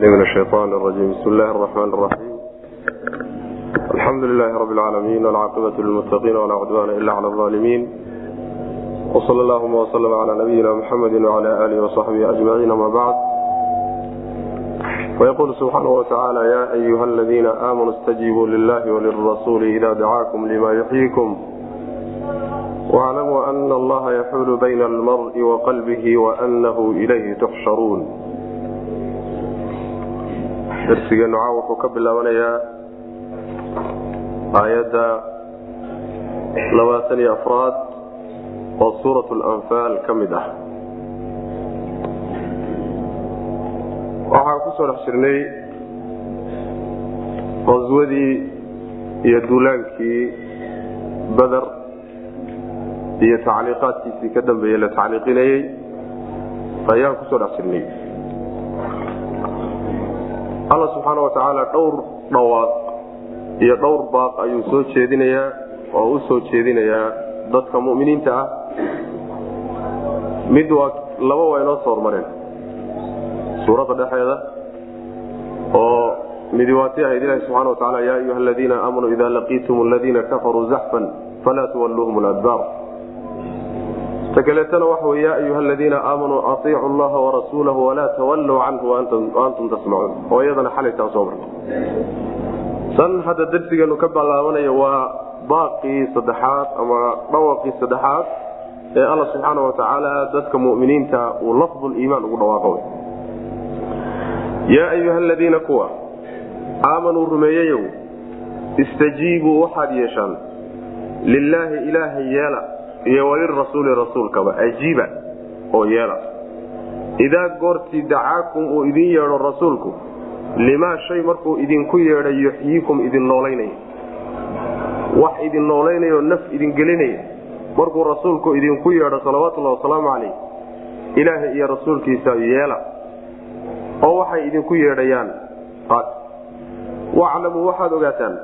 من الشيطان الرجيم بسم الله الرحمن الرحيم الحمد لله رب العالمين والعاقبة للمتقين ولا عدوان إلا على الظالمين وصلى اللهم وسلم على نبينا محمد وعلى آله وصحبه أجمعين ما بعد ويقول سبحانه وتعالى يا أيها الذين آمنوا استجيبوا لله وللرسول إذا دعاكم لما يحييكم واعلموا أن الله يحول بين المرء وقلبه وأنه إليه تحشرون darsigeenu caaw wuxuu ka bilaabanayaa aayadda labaatan iyo afraad oo suurat lanfaal ka mid ah. Waxaan ku soo dhex jirnay qaswadii iyo duulaankii beder iyo tacliiqaadkiisii ka dambeeyey la tacliiqinayey ayaan ku soo dhex jirnay alla subxaana watacaala dhowr dhawaaq iyo dhowr baaq ayuu soo jeedinayaa oo u soo jeedinayaa dadka mu'miniinta ah. Mid waa laba waa inoo soo hormareen. Suuradda dhexeeda oo midi ahayd ilahi subxana wa tacala yaa ayuha aladiina aamanuu ida laqiitum aladiina kafaruu zaxfan falaa tuwalluuhum ladbaar ta kaleetana waxa wey ya ayuha aladiina aamanuu aiicu llaha warasuulahu walaa tawallow canhu waantum tasmacuun oo iyadana xalaytaan soo marnay tan hadda darsigeenu ka ballaabanaya waa baaqii saddexaad ama dhawaqii saddexaad ee alla subxaana wa tacaala dadka muminiinta uu lafduliimaan ugu dhawaaqo. Yaa ayuha aladiina kuwa aamanuu rumeeyeyow istajiibuu waxaad yeeshaan. Lilaahi ilaahay yeela iyo walirasuuli rasuulkaba ajiiba oo yeela. Idaa goortii dacaakum uu idin yeedho rasuulku limaa shay markuu idinku yeedhay yuxyiikum idin noolaynaya. Wax idin noolaynayo naf idin gelinaya. Markuu rasuulku idinku yeedho salawatullahi wasalaamu calayh ilaahay iyo rasuulkiisa yeela. Oo waxay idinku yeedhayaan. Waclamuu waxaad ogaataan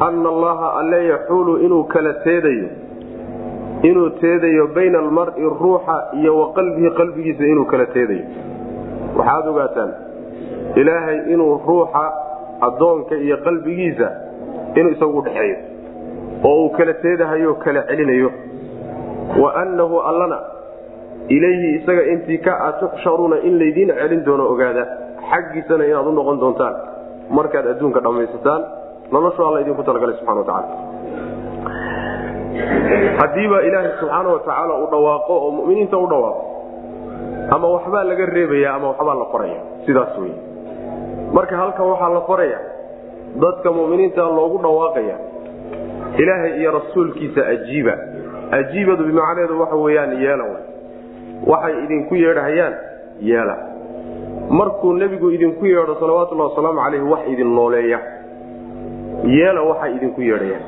anna allaha alle yaxuulu inuu kala teedayo inuu teedayo bayna almari ruuxa iyo wa qalbihi qalbigiisa inuu kala teedayo. Waxaad ogaataan ilaahay inuu ruuxa addoonka iyo qalbigiisa inuu isagu udhexeeyo oo uu kala teedahayo kala celinayo. Wa annahu allana ilayhi isaga intii ka a tuxsharuuna in laydiin celin doono ogaada xaggiisana inaad u noqon doontaan. Markaad adduunka dhammaysataan noloshu alla idinku talagalay subxana watacala haddiiba ilaahay subxaana wa tacaala uu dhawaaqo oo muminiinta u dhawaaqo ama waxbaa laga reebaya ama waxbaa la qoraya sidaas wey marka halkan waxaa la qoraya dadka muminiinta loogu dhawaaqaya ilaahay iyo rasuulkiisa ajiiba. Ajiibadu bimacneedu waxa weyaan yeela waxay idinku yeedhahayaan yeela. Markuu nebigu idinku yeedho salawatullahi wasalaamu caleyh wax idin nooleeya. Yeela waxay idinku yeedhayaan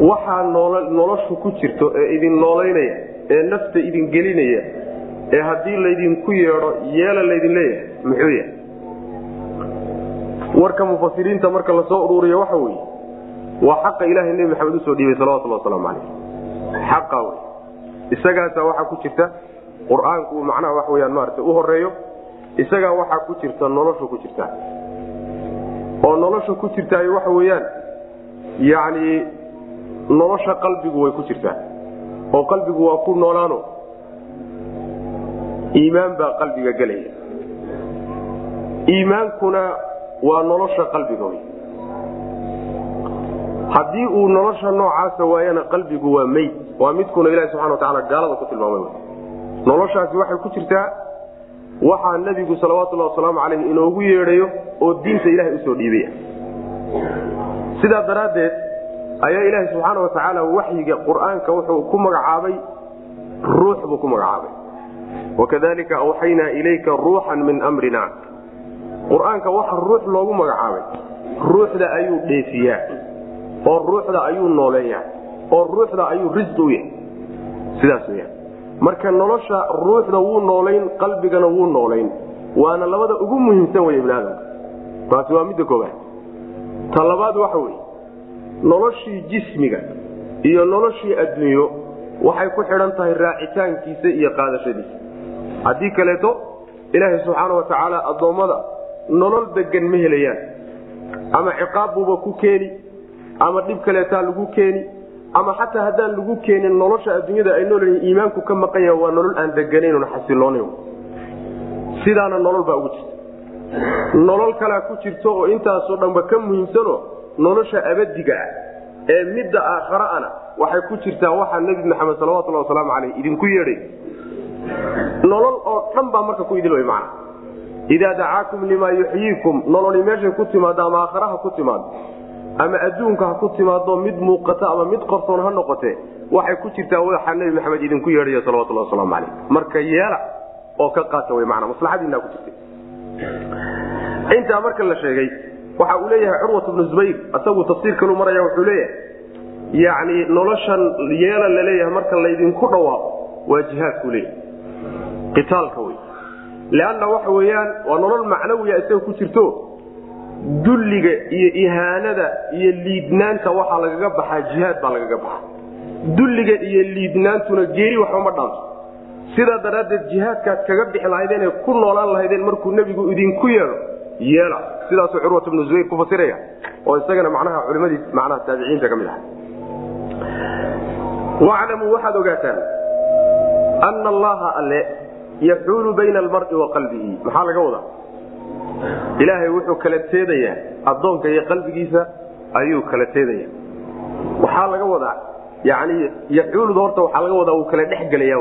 waxaa noloshu ku jirto ee idin noolaynaya ee nafta idin gelinaya ee haddii laydinku yeedho yeela laydin leeyahay muxuu yahay? Warka mufasiriinta marka la soo ururiyo waxa weye waa xaqa ilahay nebi maxamed u soo dhiibay salawatullah wasalaamu caleyh xaqa wey isagaasa waxaa ku jirta qur'aanku uu macnaha wax weyaan maarata u horeeyo isagaa waxaa ku jirta nolosha ku jirta. Oo nolosha ku jirtaay waxa weeyaan yacni nolosha qalbigu way ku jirtaa. Oo qalbigu waa ku noolaano. Iimaan baa qalbiga gelaya iimaankuna waa nolosha qalbiga wey haddii uu nolosha noocaasa waayana qalbigu waa meyd waa midkuna ilahi subxana wa tacala gaalada ku tilmaamay noloshaasi waxay ku jirtaa waxaa nebigu salawatullahi wasalaamu caleyh inoogu yeedhayo oo diinta ilahay u soo dhiibaya. Sidaa daraaddeed ayaa ilaahi subxaana wa tacaala waxyiga qur'aanka wuxuu ku magacaabay ruux buu ku magacaabay. Wakadalika awxaynaa ilayka ruuxan min amrina. Qur'aanka waxa ruux loogu magacaabay ruuxda ayuu dheefiyaa oo ruuxda ayuu nooleeyaa oo ruuxda ayuu risqi u yahay. Sidaas weyaan marka nolosha ruuxda wuu noolayn qalbigana wuu noolayn. Waana labada ugu muhiimsan wey ibnaadamka taasi waa midda koobaad ta waxa weye noloshii jismiga iyo noloshii adduunyo waxay ku xidhan tahay raacitaankiisa iyo qaadashadiisa. Haddii kaleeto ilaahay subxaana wa tacaala addoommada nolol degan ma helayaan. Ama ciqaab buuba ku keeni ama dhib kaleetaa lagu keeni ama xataa haddaan lagu keenin nolosha adduunyada ay noolyihiin iimaanku ka maqan yaha waa nolol aan deganayn xasiloonayn sidaana nolol baa ugu jirta. Nolol kalaa ku jirto oo intaasoo dhanba ka muhiimsano nolosha abadiga ah ee midda aakharaana waxay ku jirtaa waxaa nebi maxamed salawatulhi wasalaamu caleyh idinku yeedhay. Nolol oo dhan baa marka ku idil wey macna. Idaa dacaakum limaa yuxyiikum nololi meeshay ku timaado ama aakharaha ku timaado ama adduunka ha ku timaado mid muuqata ama mid qorsoon ha noqote waxay ku jirtaa waxaa nebi maxamed idinku yeedhay salawatulhi wasalaamu caleyh marka yeela oo ka qaata w mana maslaxadiinaa ku jirtay. Intaa marka la sheegay waxa uu leeyahay curwat bnu zubayr isagu tafsiir kalu maraya wuxuu leeyahay yani noloshan yeela la leeyahay marka laydinku dhawaaqo waa jihaadku leeyahay. Itaalka wey leanna waxa weeyaan waa nolol macnawiya isaga ku jirto dulliga iyo ihaanada iyo liidnaanta waxaa lagaga baxaa jihaad baa lagaga baxaa. Dulliga iyo liidnaantuna geeri waxba ma dhaanto. Sidaa daraaddeed jihaadkaad kaga bixi lahaydeen ee ku noolaan lahaydeen markuu nebigu idinku yeedho yeela sidaasuu curwat bnu zubayr ku fasiraya oo isagana macnaha culimadii macnaha taabiciinta ka mid aha waclamuu waxaad ogaataan ana allaha alle yaxuulu bayna almari wa maxaa laga wadaa? Ilaahay wuxuu kala teedayaa addoonka iyo qalbigiisa ayuu kala teedaya waxaa laga wadaa yani yaxuuluda horta waxaa laga wadaa wuu kala dhexgelaya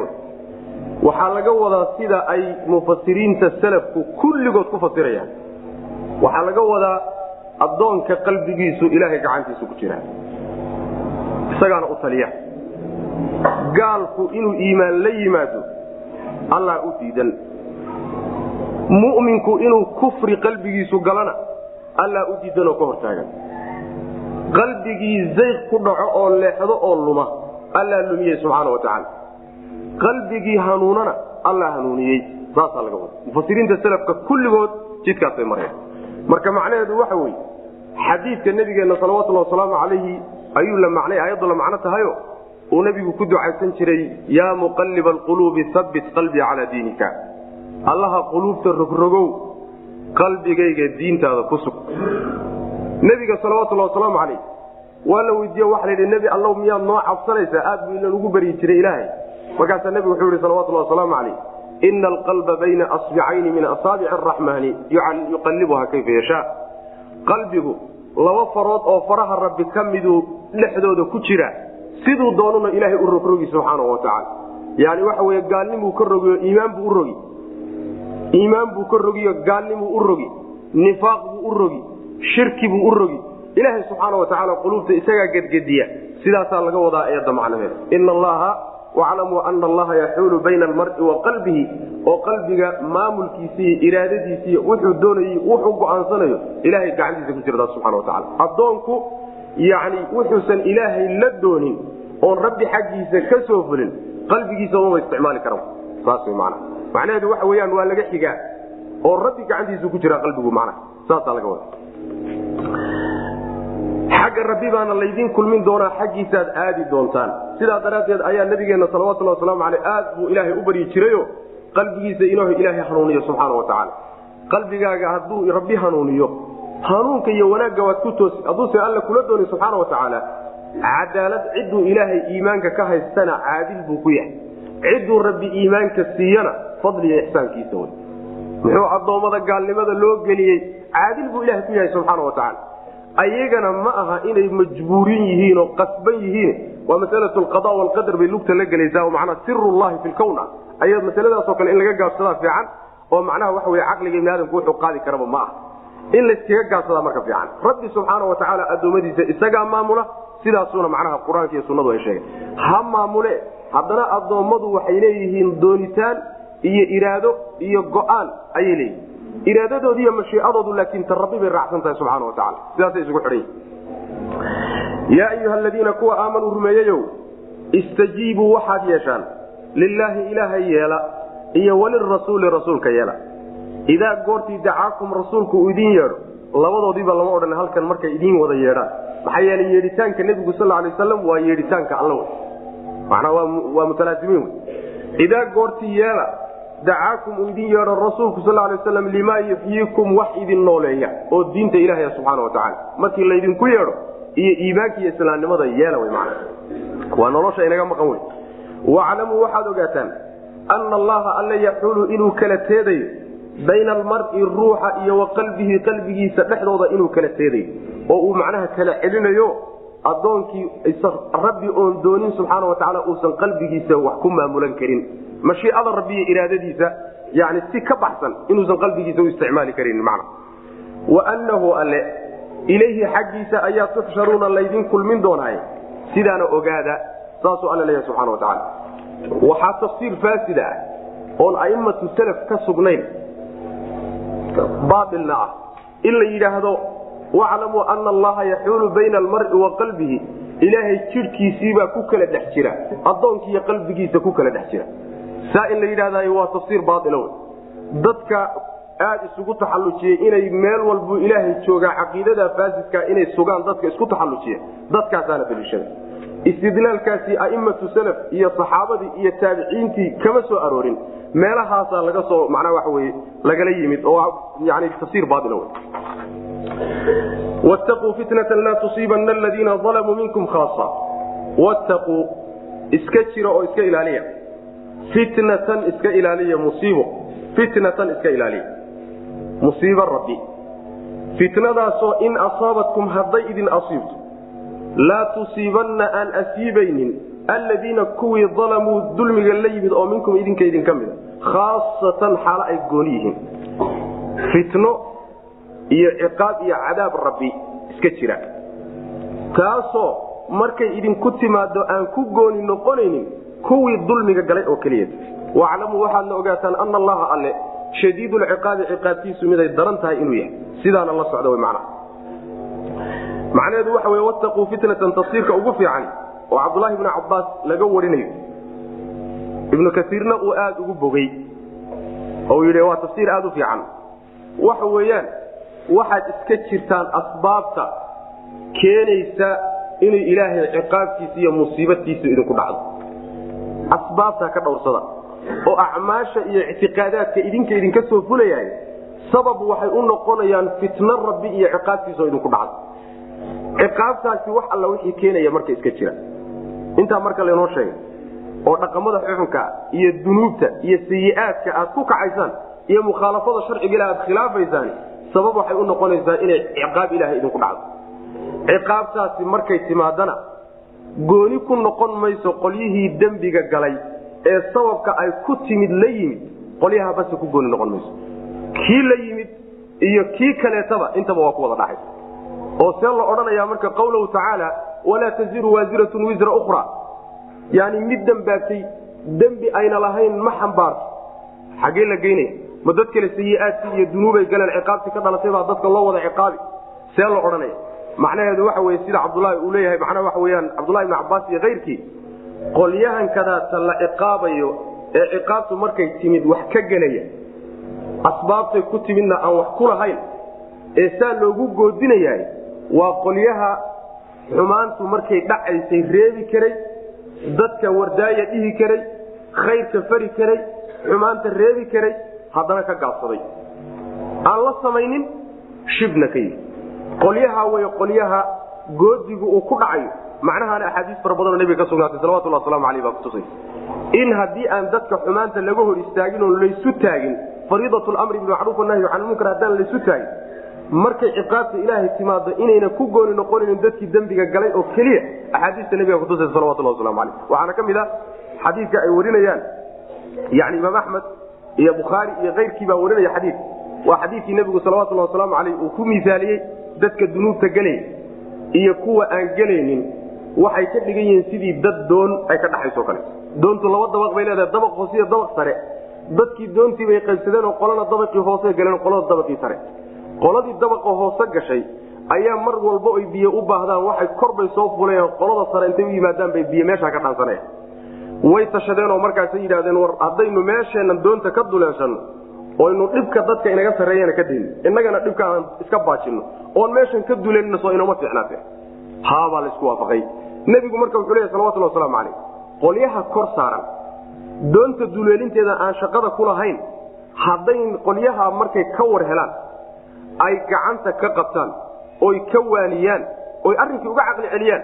waxaa laga wadaa sida ay mufasiriinta salafku kulligood ku fasirayaan waxaa laga wadaa addoonka qalbigiisu ilaahay gacantiisu ku jira isagaana u taliya gaalku inuu iimaan la yimaado allah u diidan. Mu'minku inuu kufri qalbigiisu galana allah u diidan oo ka hortaagan. Qalbigii zayq ku dhaco oo leexdo oo luma allah lumiyey subxaana wa tacaala. Qalbigii hanuunana alla hanuuniyey. Saasaa laga wada mufasiriinta salafka kulligood jidkaasay mareen marka macnaheedu waxa weye xadiidka nabigeenna salawatulli wasalaamu calayhi ayuu la macnay aayaddu la macno tahayo. Uu nabigu ku ducaysan jiray yaa muqalliba alquluubi habbit qalbii calaa diinika. Allaha quluubta rogrogow qalbigayga diintaada ku sug. Nebiga salawatulli wasalaamu calayh waa la weydiiye waxa layidhi nebi allow miyaad noo cabsanaysaa? Aad buu ilan ugu baryi jiray ilaahay. Markaasaa nebigu wuxuu yihi salawatulli wasalaamu calayh ina alqalba bayna asbicayni min asaabici araxmaani yuqallibuha kayfa yashaa qalbigu laba farood oo faraha rabbi ka miduu dhexdooda ku jira siduu doonuna ilaahay u rogrogi subxaanahu watacaala yani waxa wey gaalnimuu ka rogiyo iimaan buu u rogi iimaan buu ka rogiyo gaalnimuu u rogi nifaaq buu u rogi shirki buu u rogi ilaahay subxaana watacaala quluubta isagaa gedgediya sidaasaa laga wadaa eedda macnaheeda waclamuu ana allaha yaxuulu bayna almari wa oo qalbiga iraadadiisa iyo wuxuu doonay wuxuu go'aansanayo ilahay gacantiisa ku jirtaa subxana watacaala addoonku yani wuxuusan ilaahay la doonin oon rabbi xaggiisa ka soo fulin qalbigiisa uma isticmaali kara saas man macnaheedu waxa weyaan waa laga xigaa oo rabbi gacantiisa ku jira qalbigu macnaha saasaa laga wada xagga rabbi baana laydin kulmin doonaa xaggiisaaad aadi doontaan. Sidaa daraaddeed ayaa nabigeenna salawatulli wasalaamu aleyh aad buu ilaahay u baryi jirayo qalbigiisa inuu ilaahay hanuuniyo subxaana watacaala qalbigaaga hadduu rabbi hanuuniyo hanuunka iyo wanaagga waad ku toosi hadduuse alla kula dooni subxaana watacaala cadaalad cidduu ilaahay iimaanka ka haystana caadil buu ku yahay. Cidduu rabbi iimaanka siiyana fadliga ixsaankiisa wey muxuu addoommada gaalnimada loo geliyey caadil buu ilahay ku yahay subxaana watacaala ayagana ma aha inay majbuurin yihiin oo qasban yihiin. Waa masalatu lqada walqadar bay lugta la gelaysaa oo macnaa sirullahi fi lkown ah aya masaladaasoo kale in laga gaabsadaa fiican oo macnaha waxa wey caqliga ibni aadamku wuxuu qaadi karaba ma aha. In layskaga gaabsadaa marka fiican. Rabbi subxaana watacaala addoommadiisa isagaa maamula sidaasuna macnaha qur'aanka iyo sunnadu ay sheegeen. Ha maamule haddana addoommadu waxay leeyihiin doonitaan iyo iraado iyo go'aan ayay leeyihiin iraadadoodi iyo mashiicadoodu laakiin ta rabbi bay raacsan tahay subxaana watacaala sidaasay isugu xidhan yihiin yaa ayuha aladiina kuwa aamanuu rumeeyeyow istajiibuu waxaad yeeshaan. Lilaahi ilaahay yeela iyo walirasuuli rasuulka yeela. Idaa goortii dacaakum rasuulku uu idin yeedho labadoodiiba lama odhan halkan markay idiin wada yeedhaan. Maxaa yeelay yeedhitaanka nebigu sal alay waslam waa yeedhitaanka alla wey. Macnaa waa mutalaasimiin wey. Idaa goortii yeela dacaakum uu idin yeedho rasuulku sal lay waslam limaa yuxyiikum wax idin nooleeya oo diinta ilahaya subxaana wa tacala markii laydinku yeedho iyo iimaanka islaamnimada yeela wey macna waa nolosha inaga maqan wey waclamuu waxaad ogaataan ana allaha alla yaxulu inuu kala teedayo bayna almari ruuxa iyo wa qalbigiisa dhexdooda inuu kala teedayo oo uu macnaha kala celinayo adoonkii rabbi oon doonin subxaana wa tacaala uusan qalbigiisa wax ku maamulan karin. Mashiicada rabbi iyo iraadadiisa yani si ka baxsan inuusan qalbigiisa u isticmaali karin man waanahu alle ilayhi xaggiisa ayaa tuxsharuuna laydin kulmin doonaaye sidaana ogaada saasuu alla leeyahay subxana wa tacaala. Waxaa tafsiir faasida ah oon aimatu salaf ka sugnayn baailna ah in la yidhaahdo waclamuu ana allaha yaxuulu bayna almari wa ilaahay jidhkiisiibaa ku kala dhex jira adoonkiiyo qalbigiisa ku kala dhex jira saa in la yidhahday waa tafsiir baail wey dadka aada isugu taxallujiyey inay meel walbuu ilaahay joogaa caqiidada faasidka inay sugaan dadka isku taxallujiya dadkaasaana daliishada istidlaalkaasi aimatu salaf iyo saxaabadii iyo taabiciintii kama soo aroorin meelahaasaa laga soo macnaa waxa weye lagala yimid oo yani tafsiir baaila wey wtaquu fitnatan laa tusiibana aladiina alamuu minkum khaasa wattaquu iska jira oo iska ilaaliya fitnatan iska ilaaliya musiibo fitnatan iska ilaaliya musiibo rabbi fitnadaasoo in asaabatkum hadday idin asiibto laa tusiibanna aan asiibaynin alladiina kuwii dalamuu dulmiga la yimid oo minkum idinka idinka mida khaasatan xaalo ay gooni yihiin iyo ciqaab iyo cadaab rabbi iska jira. Taasoo markay idinku timaado aan ku gooni noqonaynin kuwii dulmiga galay oo keliya waclamuu waxaadna ogaataan ana allaha alle shadiidulciqaabi ciqaabtiisu miday daran tahay inuu yahay. Sidaana la socda w man macnaheedu waxa wey wattaquu fitnatan tafsiirka ugu fiican oo cabdulaahi bnu cabaas laga warinayo. Ibnu kaiirna uu aada ugu bogey oo yidhi waa tafsiir aada u fiican. Waxa weeyaan waxaad iska jirtaan asbaabta keenaysa inuu ilaahay ciqaabtiisa iyo musiibatiisa idinku dhacdo. Asbaabta ka dhowrsada oo acmaasha iyo ictiqaadaadka idinka idinka soo fulayahay sabab waxay u noqonayaan fitno rabbi iyo ciqaabtiisaoo idinku dhacdo. Ciqaabtaasi wax alla wixii keenaya marka iska jira. Intaa marka laynoo sheegay oo dhaqamada xuxunka iyo dunuubta iyo sayi-aadka aad ku kacaysaan iyo mukhaalafada sharciga ila aad khilaafaysaan sabab waxay u noqonaysaa inay ciqaab ilahay idinku dhacdo. ciqaabtaasi markay timaadana gooni ku noqon mayso qolyihii dembiga galay ee sababka ay ku timid la yimid qolyaha base ku gooni noqon mayso. kii la yimid iyo kii kaleetaba intaba waa ku wada dhaxay oo see la odhanaya marka qawlahu tacaala walaa taziru waasiratun wisra ukra yani mid dembaabtay dembi ayna lahayn ma xambaarto. Xaggee la geynaya ma dad kale sayi-aadkii iyo dunuubay galeen ciqaabtii ka dhalatay baa dadka loo wada ciqaabi. See la odhanaya macnaheedu waxa weye sida cabdulahi uu leeyahay macnaha waxa weyaan cabdulahi ibn cabaas iyo kayrkii. Qolyahan kadaata la ciqaabayo ee ciqaabtu markay timid wax ka gelaya. Asbaabtay ku timidna aan wax ku lahayn. Ee saa loogu goodinayahay waa qolyaha xumaantu markay dhacaysay reebi karay dadka wardaaya dhihi karay khayrka fari karay xumaanta reebi karay haddana ka gaabsaday. Aan la samaynin shibna ka yihi qolyaha way qolyaha goodigu uu ku dhacayo macnahaana axaadiis fara badanoo nabiga ka sugnaatay salawatullah waslamu aleyh baa kutusay in haddii aan dadka xumaanta laga hor istaagin oon laysu taagin fariidat lamri bilmacruuf nahyi can lmunkar haddaan laysu taagin markay ciqaabta ilaahay timaado inayna ku gooni noqonayn dadkii dembiga galay oo keliya axaadiista nabiga kutusaysa salawatullah waslamu aleyh waxaana ka mid a xadiidka ay warinayaan. Yani imaam axmed iyo bukhaari iyo keyrkii baa warinaya xadiid waa xadiidkii nebigu salawatullah wasalaamu aleyh uu ku misaaliyey dadka dunuubta gelaya iyo kuwa aan gelaynin. Waxay ka dhigan yihiin sidii dad doon ay ka dhaxayso kale. Doontu laba dabaq bay leedahay dabaq hoose iyo dabaq sare. Dadkii doontii bay qaybsadeen oo qolana dabaqii hoose galeen qolada dabaqii sare. Qoladii dabaqa hoose gashay ayaa mar walba oy biyo u baahdaan. Waxay korbay soo fulayaan qolada sare intay u yimaadaan bay biyo meeshaa ka dhaansanaya way tashadeen oo markaasay yidhahdeen war haddaynu meesheennan doonta ka duleenshanno oynu dhibka dadka inaga sarreeyana ka dayno innagana dhibka aan iska baajinno oon meeshan ka dulanna soo inoma fiicnaate haabaa la isku waafaqay. Nebigu marka wuxuu leeyahy salawatullah wasalaamu calayh. Qolyaha kor saaran doonta duleelinteeda aan shaqada ku lahayn hadday qolyaha markay ka war helaan ay gacanta ka qabtaan oy ka waaniyaan oy arrinkii uga caqli celiyaan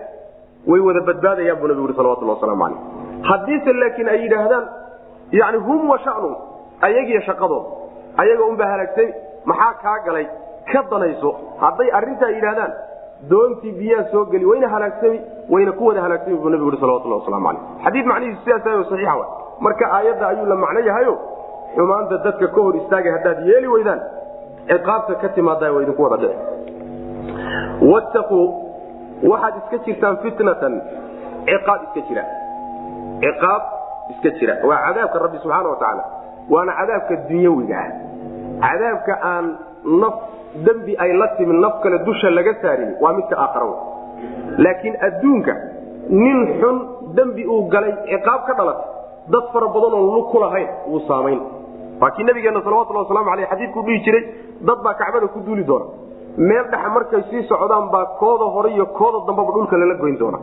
way wada badbaadayaan buu nabigu ui salawatullah waslamu calayh haddiise laakiin ay yidhaahdaan yani hum wa shanum ayagiyo shaqadooda ayaga unbaa halaagtay maxaa kaa galay? Ka danayso. Hadday arrintaa yidhahdaan doontii biyaa soo geli wayna halaagsami wayna ku wada halaagsami buu nabigu ui salawatullah waslamu calayh. Xadiid macnihiisu sidaas saxiixa wa marka aayadda ayuu la macno yahayo xumaanta dadka ka hor istaagay haddaad yeeli weydaan ciqaabta ka timaada waa idinku wada dhici. Wattaquu waxaad iska jirtaan fitnatan ciqaab iska jira ciqaab iska jira. Waa cadaabka rabbi subxaana wa tacaala waana cadaabka dunyawiga ah. Cadaabka aan naf dembi ay la timin naf kale dusha laga saarin waa midka aakhara laakiin adduunka nin xun dembi uu galay ciqaab ka dhalata dad fara badan oon lug ku lahayn wuu saamayn. Waa kii nabigeena salawatullah waslamu aleyh xadiidkuu dhihi jiray dad baa kacbada ku duuli doona. Meel dhexe markay sii socdaan baa kooda hore iyo kooda dambaba dhulka lala goyn doona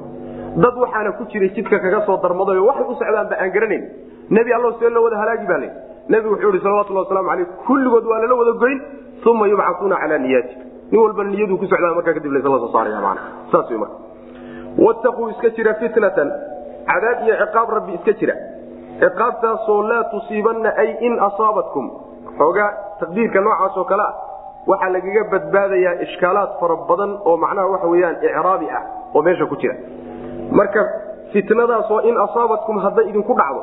dad waxaana ku jiray jidka kaga soo darmadayo waxay u socdaanba aan garanayn. Nebi allo see loo wada halaagi baa le nebigu wuxuu ihi salawatullah waslamu aleyh kulligood waa lala wada goyn uma yubcauuna calaa niyaati. Nin walba niyaduu ku socdaa markaa kadib lasla soo saaraya mana saas wey marka. Wattaquu iska jira fitnatan. Cadaab iyo ciqaab rabbi iska jira. Ciqaabtaasoo laa tusiibanna ay in asaabatkum. Xoogaa taqdiirka noocaasoo kale ah waxaa lagaga badbaadayaa ishkaalaad fara badan oo macnaha waxa weyaan icraabi ah oo meesha ku jira marka fitnadaasoo in asaabatkum hadday idinku dhacdo.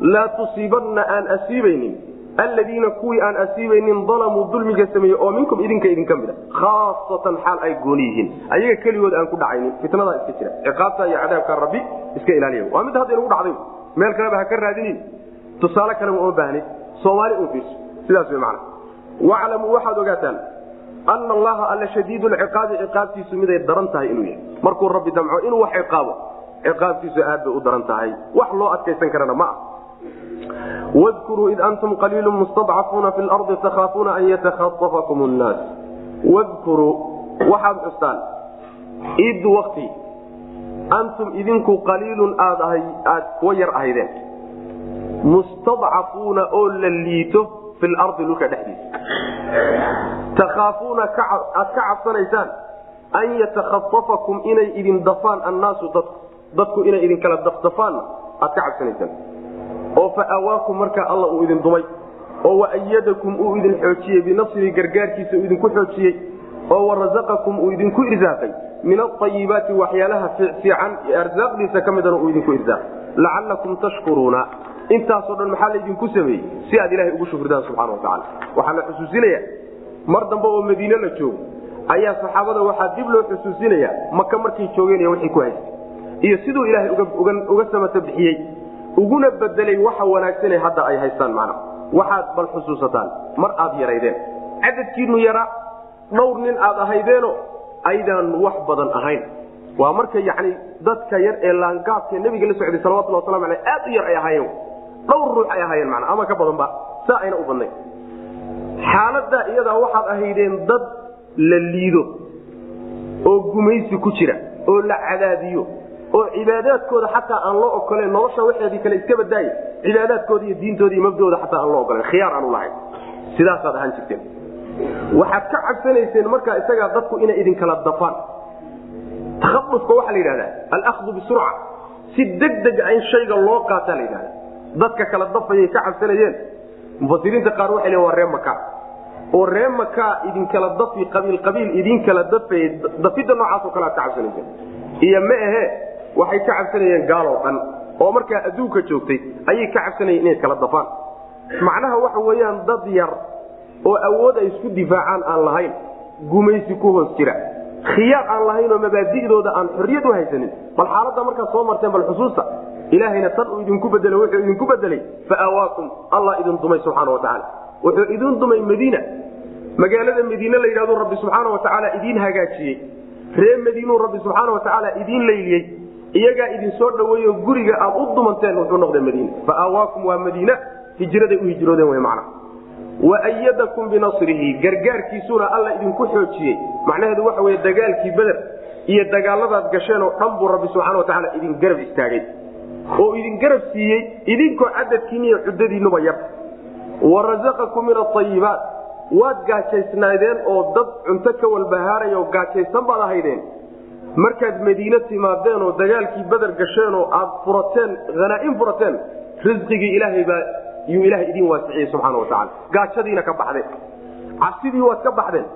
Laa tusiibanna aan asiibaynin. Alladiina kuwii aan asiibaynin dalamuu dulmiga sameeye oo minkum idinka idinka mida. Khaasatan xaal ay gooni yihiin ayaga keligood aan ku dhacaynin. Fitnadaa iska jira. Ciqaabta iyo cadaabka rabbi iska ilaaliya. Waa mid hadda inagu dhacday. Meel kaleba ha ka raadinin. Tusaale kaleba uma baahnin soomaali un fiirso. Sidaas way macana waclamuu waxaad ogaataan ana allaha alla shadiid lciqaabi ciqaabtiisu miday daran tahay inuu yahay markuu rabbi damco inuu wax ciqaabo ciqaabtiisu aad bay u daran tahay wax loo adkaysan karana ma ah wdkuruu id antum qaliilu mustadcafuuna fi lardi takhaafuuna an yatakhaطafakum nnaas wadkuruu waxaad xustaan id wakti antum idinku qaliilun aad aad kuwa yar ahaydeen mustadcafuuna oo la liito fi lardi dhulka dhexdiisa. Takhaafuuna aad ka cabsanaysaan an yatakhafafakum inay idin dafaan annaasu dadku dadku inay idinkala dafdafaanna aad ka cabsanaysaan. Oo fa markaa alla uu idin dumay. Oo waayadakum uu idin xoojiyey binasrihi gargaarkiisa uu idinku xoojiyey. Oo warasaqakum uu idinku irsaaqay min aayibaati waxyaalaha fiican arsaaqdiisa ka midana uu idinku irsaaqay lacalakum tashkuruuna. Intaasoo dhan maxaa laydinku sameeyey? Si aad ilahay ugu shukridaan subxana watacaala waxaa la xusuusinaya mar dambe oo madiine la joogo ayaa saxaabada waxaa dib loo xusuusinaya maka markay joogeen iyo wixii ku haystay iyo siduu ilaahay uga samata bixiyey uguna bedelay waxa wanaagsane hadda ay haystaan mana waxaad bal xusuusataan mar aad yaraydeen. Cadadkiinu yaraa dhowr nin aad ahaydeeno aydaan wax badan ahayn waa marka yani dadka yar ee laangaabkae nabiga la socday salawatullah waslamu aleh aad u yar ay ahaayeen. Dhowr ruux ay ahaayeen mana ama ka badanba saa ayna u badnayn. Xaaladaa iyadaa waxaad ahaydeen dad la liido oo gumaysi ku jira oo la cadaadiyo oo cibaadaadkooda xataa aan loo ogolen nolosha waxeedii kale iska badaaya cibaadaadkooda iyo diintooda iyo mabdooda xataa aan loo ogolen khiyaar aan ulahayn sidaasaad ahaan jirteen. Waxaad ka cabsanayseen markaa isagaa dadku inay idinkala dafaan takhaufka waxaa la yidhahdaa alahdu bisurca si degdega in shayga loo qaataa la yidhahda dadka kala dafayay ka cabsanayeen. Mufasiriinta qaar waxay leein waa ree maka oo ree makaa idinkala dafi qabiil qabiil idinkala dafayay dafidda noocaasoo kale aad ka cabsanayseen iyo ma ahe waxay ka cabsanayeen gaaloo dhan. Oo markaa adduunka joogtay ayay ka cabsanayeen inay kala dafaan. Macnaha waxa weeyaan dad yar oo awood ay isku difaacaan aan lahayn gumaysi ku hoos jira khiyaar aan lahayn oo mabaadidooda aan xorriyad u haysanin bal xaaladda markaad soo marteen bal xusuusta ilaahayna tan uu idinku bedelay wuxuu idinku bedelay fa aawaakum allah idin dumay subxaana wa tacaala wuxuu idin dumay madiina. Magaalada madiine la yidhahdo rabbi subxaana wa tacaala idiin hagaajiyey. Ree madiinuu rabbi subxaana wa tacaala idiin layliyey iyagaa idin soo dhaweeyo guriga aad u dumanteen wuxuu noqday madiine fa aawaakum waa madiine hijraday u hijroodeen w macna waayadakum binasrihi gargaarkiisuna alla idinku xoojiyey. Macnaheedu waxa wey dagaalkii beder iyo dagaaladaad gasheen oo dhan buu rabbi subxana watacaala idin garab istaagay. Oo idin garab siiyey idinkoo cadadkiin iyo cuddadiinnuba yar. Wa rasaqakum min aayibaat waad gaajaysnaydeen oo dad cunto ka walbahaaraya oo gaajaysan baad ahaydeen. Markaad madiine timaadeen oo dagaalkii bader gasheen oo aad furateen hanaain furateen risqigii ilaahay baa yuu ilahay idin waasiciyey subxaana watacala gaajadiina ka baxdeen. Cabsidii waad ka baxdeen.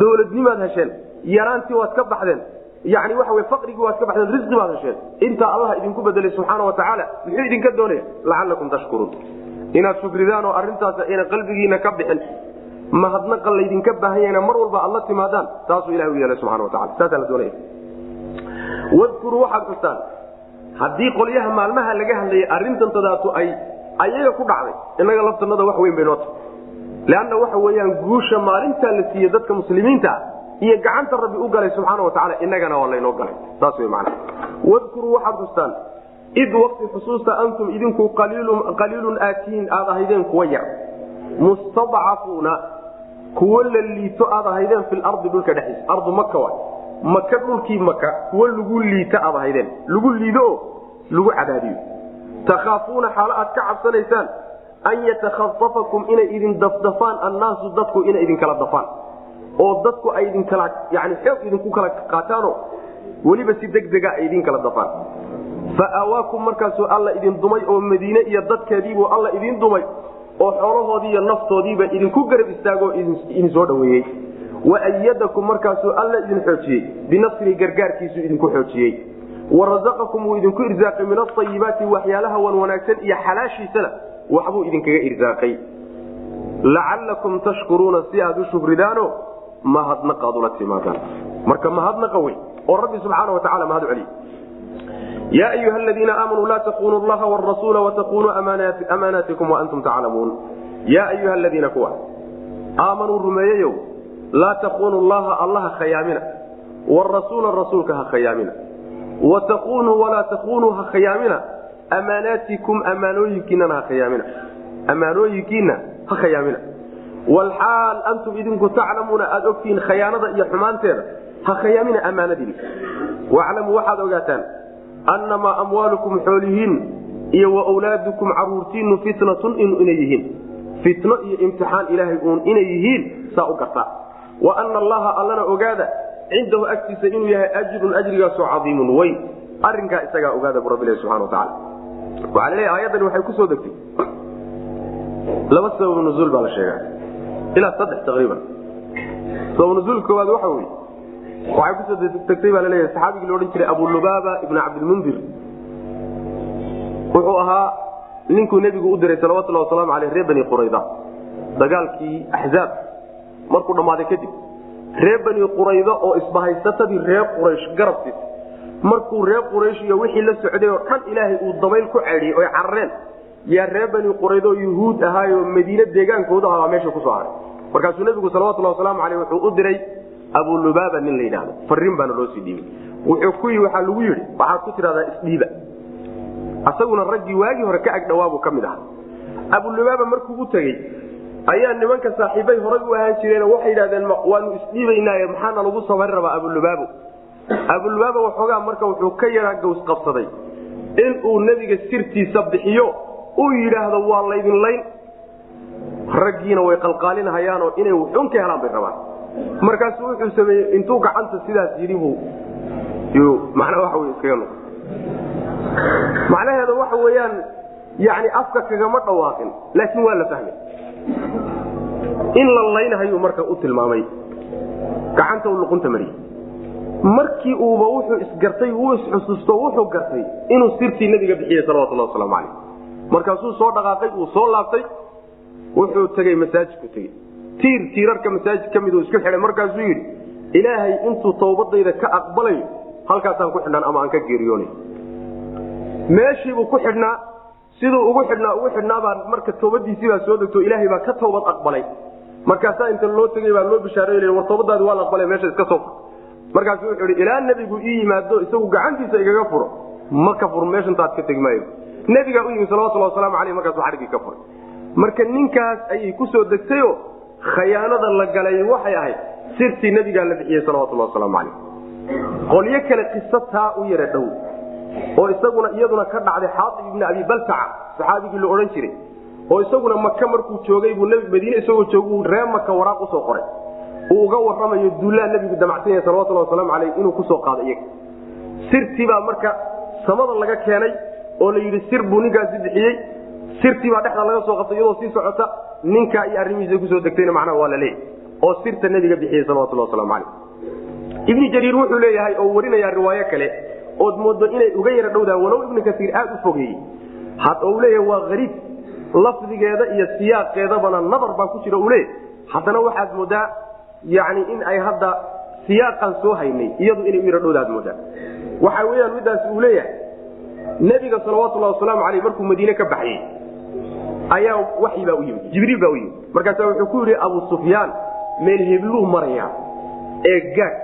Dowladnimaad hesheen. Yaraantii waad ka baxdeen. Yani waxa wy faqrigii waad ka baxdeen risqi baad hesheen. Intaa allah idinku bedelay subxaana wa tacaala muxuu idinka doonaya lacalakum tashkuruun. Inaad shukridaan oo arrintaas ayna qalbigiina ka bixin. Mahadnaqa laydinka baahan yahna mar walba aad la timaadaan? Taasuu ilahay u yeelay subxana wa tacala saasaa la doonaya wadkuruu waxaad xustaan haddii qolyaha maalmaha laga hadlayay arrintan tadaatu ay ayaga ku dhacday. Innaga laftanada wax weyn bay noo tahay. Leanna waxa weeyaan guusha maalintaa la siiyey dadka muslimiinta iyo gacanta rabbi u galay subxaana wa tacala innagana waa laynoo galay. Saas wey macana wadkuruu waxaad xustaan id waqti xusuusta antum idinku qaliilun aatihiin aad ahaydeen kuwa yar. Mustadcafuuna kuwo la liito aad ahaydeen fi lardi dhulka dhexdiisa. Ardu maka wa maka dhulkii maka kuwo lagu liita aad ahaydeen. Lagu liido oo lagu cadaadiyo takhaafuuna xaalo aad ka cabsanaysaan an yatakhafafakum inay idin dafdafaan annaasu dadku inay idinkala dafaan. Oo dadku ay idinkala yani xoog idinku kala qaataano weliba si degdega ay idinkala dafaan. Fa markaasuu alla idin dumay oo madiine iyo dadkeediibuu alla idin dumay oo xoolahoodii iyo naftoodiiba idinku garab istaagoo idin soo dhaweeyey waayadakum markaasuu alla idin xoojiyey. Binasri gargaarkiisuu idinku xoojiyey warasaqakum wuu idinku irsaaqay min aayibaati waxyaalaha wan wanaagsan iyo xalaashiisana waxbuu idinkaga irsaaqay lacalakum tashkuruuna si aad u shukridaano mahadnaqaad ula timaadaan. Marka mahadnaqa wey oo rabbi subxaana wa tacala mahad celiy ya ayuha aladiina aamanuu laa takunuu llaha wrasuula watakunuu amaanaatikum waantum taclamuun. Ya ayuha aladiina kuwa aamanuu rumeeyeyow laa takunuu llaha allaha khayaamina warasuula rasuulka ha khayaamina watakunuu walaa takunuu ha khayaamina amaanaatikum amaanooyinkiinana ha khayaamina amaanooyinkiina ha khayaamina walxaal antum idinku taclamuuna aada ogtihiin khayaanada iyo xumaanteeda ha khayaamina ammaanadiina waclamuu waxaad ogaataan annamaa amwaalukum xoolihiin iyo wa wlaadukum caruurtiinu fitnatun inay yihiin fitno iyo imtixaan ilaahay uun inay yihiin saa u gartaa wa ana allaha allana ogaada cindahu agtiisa inuu yahay ajrun ajrigaasoo cadiimun weyn arinkaa isagaa ogaada bu rabbilahi subana wataala waxaa laleeya aayadani waxay ku soo degtay. Laba sabab nuzuul baa la sheegaa. Ilaa saddex taqriiban. Sabab nuzuul koowaad waxa weye waxay ku soo degtay baa la leeyahay saxaabigii la odhan jiray abulubaaba ibnu cabdilmundir wuxuu ahaa ninkuu nebigu u diray salawatullahi wasalaamu aleyh reer bani qurayda. Dagaalkii axzaab markuu dhammaaday kadib reer bani qurayda oo isbahaysatadii reer quraysh garabtiis markuu reer quraysh iyo wixii la socday oo dhan ilaahay uu dabayl ku ceedhiyey oy carareen yaa reer bani qurayda oo yuhuud ahaayoo madiine deegaankooda ahaa meesha ku soo haray. Markaasuu nebigu salawatullahi wasalaamu aleyh wuxuu u diray abulubaaba nin la yidhahdo fariin baana loo sii dhiibay wuxuu ku waxaa lagu yidhi waxaad ku tidhahdaa isdhiiba. Asaguna raggii waagii hore ka agdhawaabuu ka mid ahaa. Abulubaaba markuu u tegey ayaa nimanka saaxiibay horay u ahaan jireen waxay yidhahdeen waanu isdhiibaynaaye maxaana lagu samari rabaa abulubaabo abulubaaba waxoogaa marka wuxuu ka yaraa gaws qabsaday inuu nebiga sirtiisa bixiyo uu yidhaahdo waa laydin layn. Raggiina way qalqaalinahayaanoo inay wuxuun ka helaan bay rabaan. Markaasu wuxuu sameeyey intuu gacanta sidaas yidhi buu. Macnaa waxa wey iskaga macnaheeda waxa weeyaan yani afka kagama dhawaaqin laakiin waa la fahmay in la laynahayu marka u tilmaamay. Gacanta u luqunta mariyey markii uuba wuxuu isgartay uu isxusuusto wuxuu gartay inuu sirtii nabiga bixiyey salawatullah waslamu calayh. Markaasuu soo dhaqaaqay uu soo laabtay wuxuu tegey masaajidku tegey tiir tiirarka masaajid ka mid uu isku xidhay markaasuu yidhi ilaahay intuu tawbadayda ka aqbalayo halkaasaan ku xidhnaan ama aan ka geeriyoonay. Meeshiibuu ku xidhnaa siduu ugu xidhnaa ugu xidhnaabaa marka toobadiisiibaa soo degto ilaahay baa ka tawbad aqbalay. Markaasaa inta loo tegey baa loo bishaaray war toobadaadi waa la aqbalay meesha iska soo markaasu wuxuu ihi ilaa nebigu ii yimaado isagu gacantiisa igaga furo ma ka fur meeshantaad ka tegi maayo. Nebigaa u yimi salawatullah wasalaamu aleyh markaasu xarigii ka furay. Marka ninkaas ayay ku soo degtayo khayaanada la galay waxay ahayd sirtii nebigaa la bixiyey salawatullah wasalaamu caleyh qolyo kale qiso taa u yara dhow oo isaguna iyaduna ka dhacday xaaib ibni abi baltaca saxaabigii la odhan jiray oo isaguna maka markuu joogay buu madiine isagoo joog ree maka waraaq u soo qoray. Uu uga waramayo duullaa nebigu damacsan yahay salawatulhi wasalaamu caleyh inuu ku soo qaado iyaga. Sirtiibaa marka samada laga keenay oo la yidhi sir buu ninkaasi bixiyey. Sirtiibaa dhexda laga soo qabtay iyadoo sii socota ninkaa iyo arrimihiisa ku soo degtayna macnaha waa la leeyahy oo sirta nebiga bixiyey salawatulhi wasalaamu caleyh ibni jariir wuxuu leeyahay oo warinayaa riwaayo kale ood moodo inay uga yara dhowdahan walow ibnu kasiir aad u fogeeyey. U leeyahay waa ariib lafdigeeda iyo siyaaqeedabana nadar baa ku jira u leeyahy haddana waxaad moodaa yani in ay hadda siyaaqan soo haynay iyadu inay u yara dhowda aad moodaa. Waxa weyaan midaas uu leeyahay nebiga salawatulahi wasalaamu aleyh markuu madiine ka baxyey ayaa waxibaa u yimid jibriil baa u yimid. Markaasa wuxuu ku yidhi abu sufyaan meel hebluu maraya ee gaad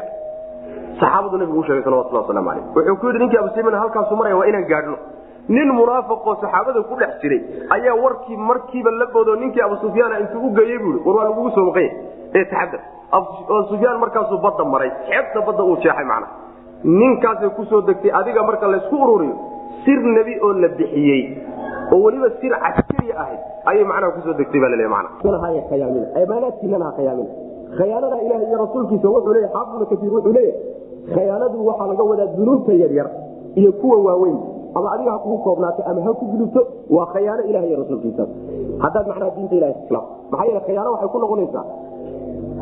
saxaabadu nabigu u sheegay salawatullah waslamu aleyh wuxuu ku yidhi ninkii abu sufyaan halkaasu maraya waa inaan gaadhno. Nin munaafiqoo saxaabada ku dhex jiray ayaa warkii markiiba la boodoo ninkii abu sufyaana intuu u geeyey bui war waa lagugu soo maqanya ee taxadar abu markaasuu badda maray. Xeebta badda uu jeexay macna ninkaasay ku soo degtay adiga marka laysku ururiyo sir nebi oo la bixiyey. Oo weliba sir caskari ahayd ayay macnaha ku soo degtay baa laleeya mana amaanaadkiinana khayaamin. Khayaanada ilaah iyo rasuulkiisa wuxuu leeya xaafidna kasiir wuxuu leeyahay khayaanadu waxaa laga wadaa dunuubta yaryar iyo kuwa waaweyn. Ama adiga ha kugu koobnaato ama ha ku gudubto waa khayaano ilah rasuulkiisa. Haddaad macnaha diinta ilaha islaam maxaa yeele khayaano waxay ku noqonaysaa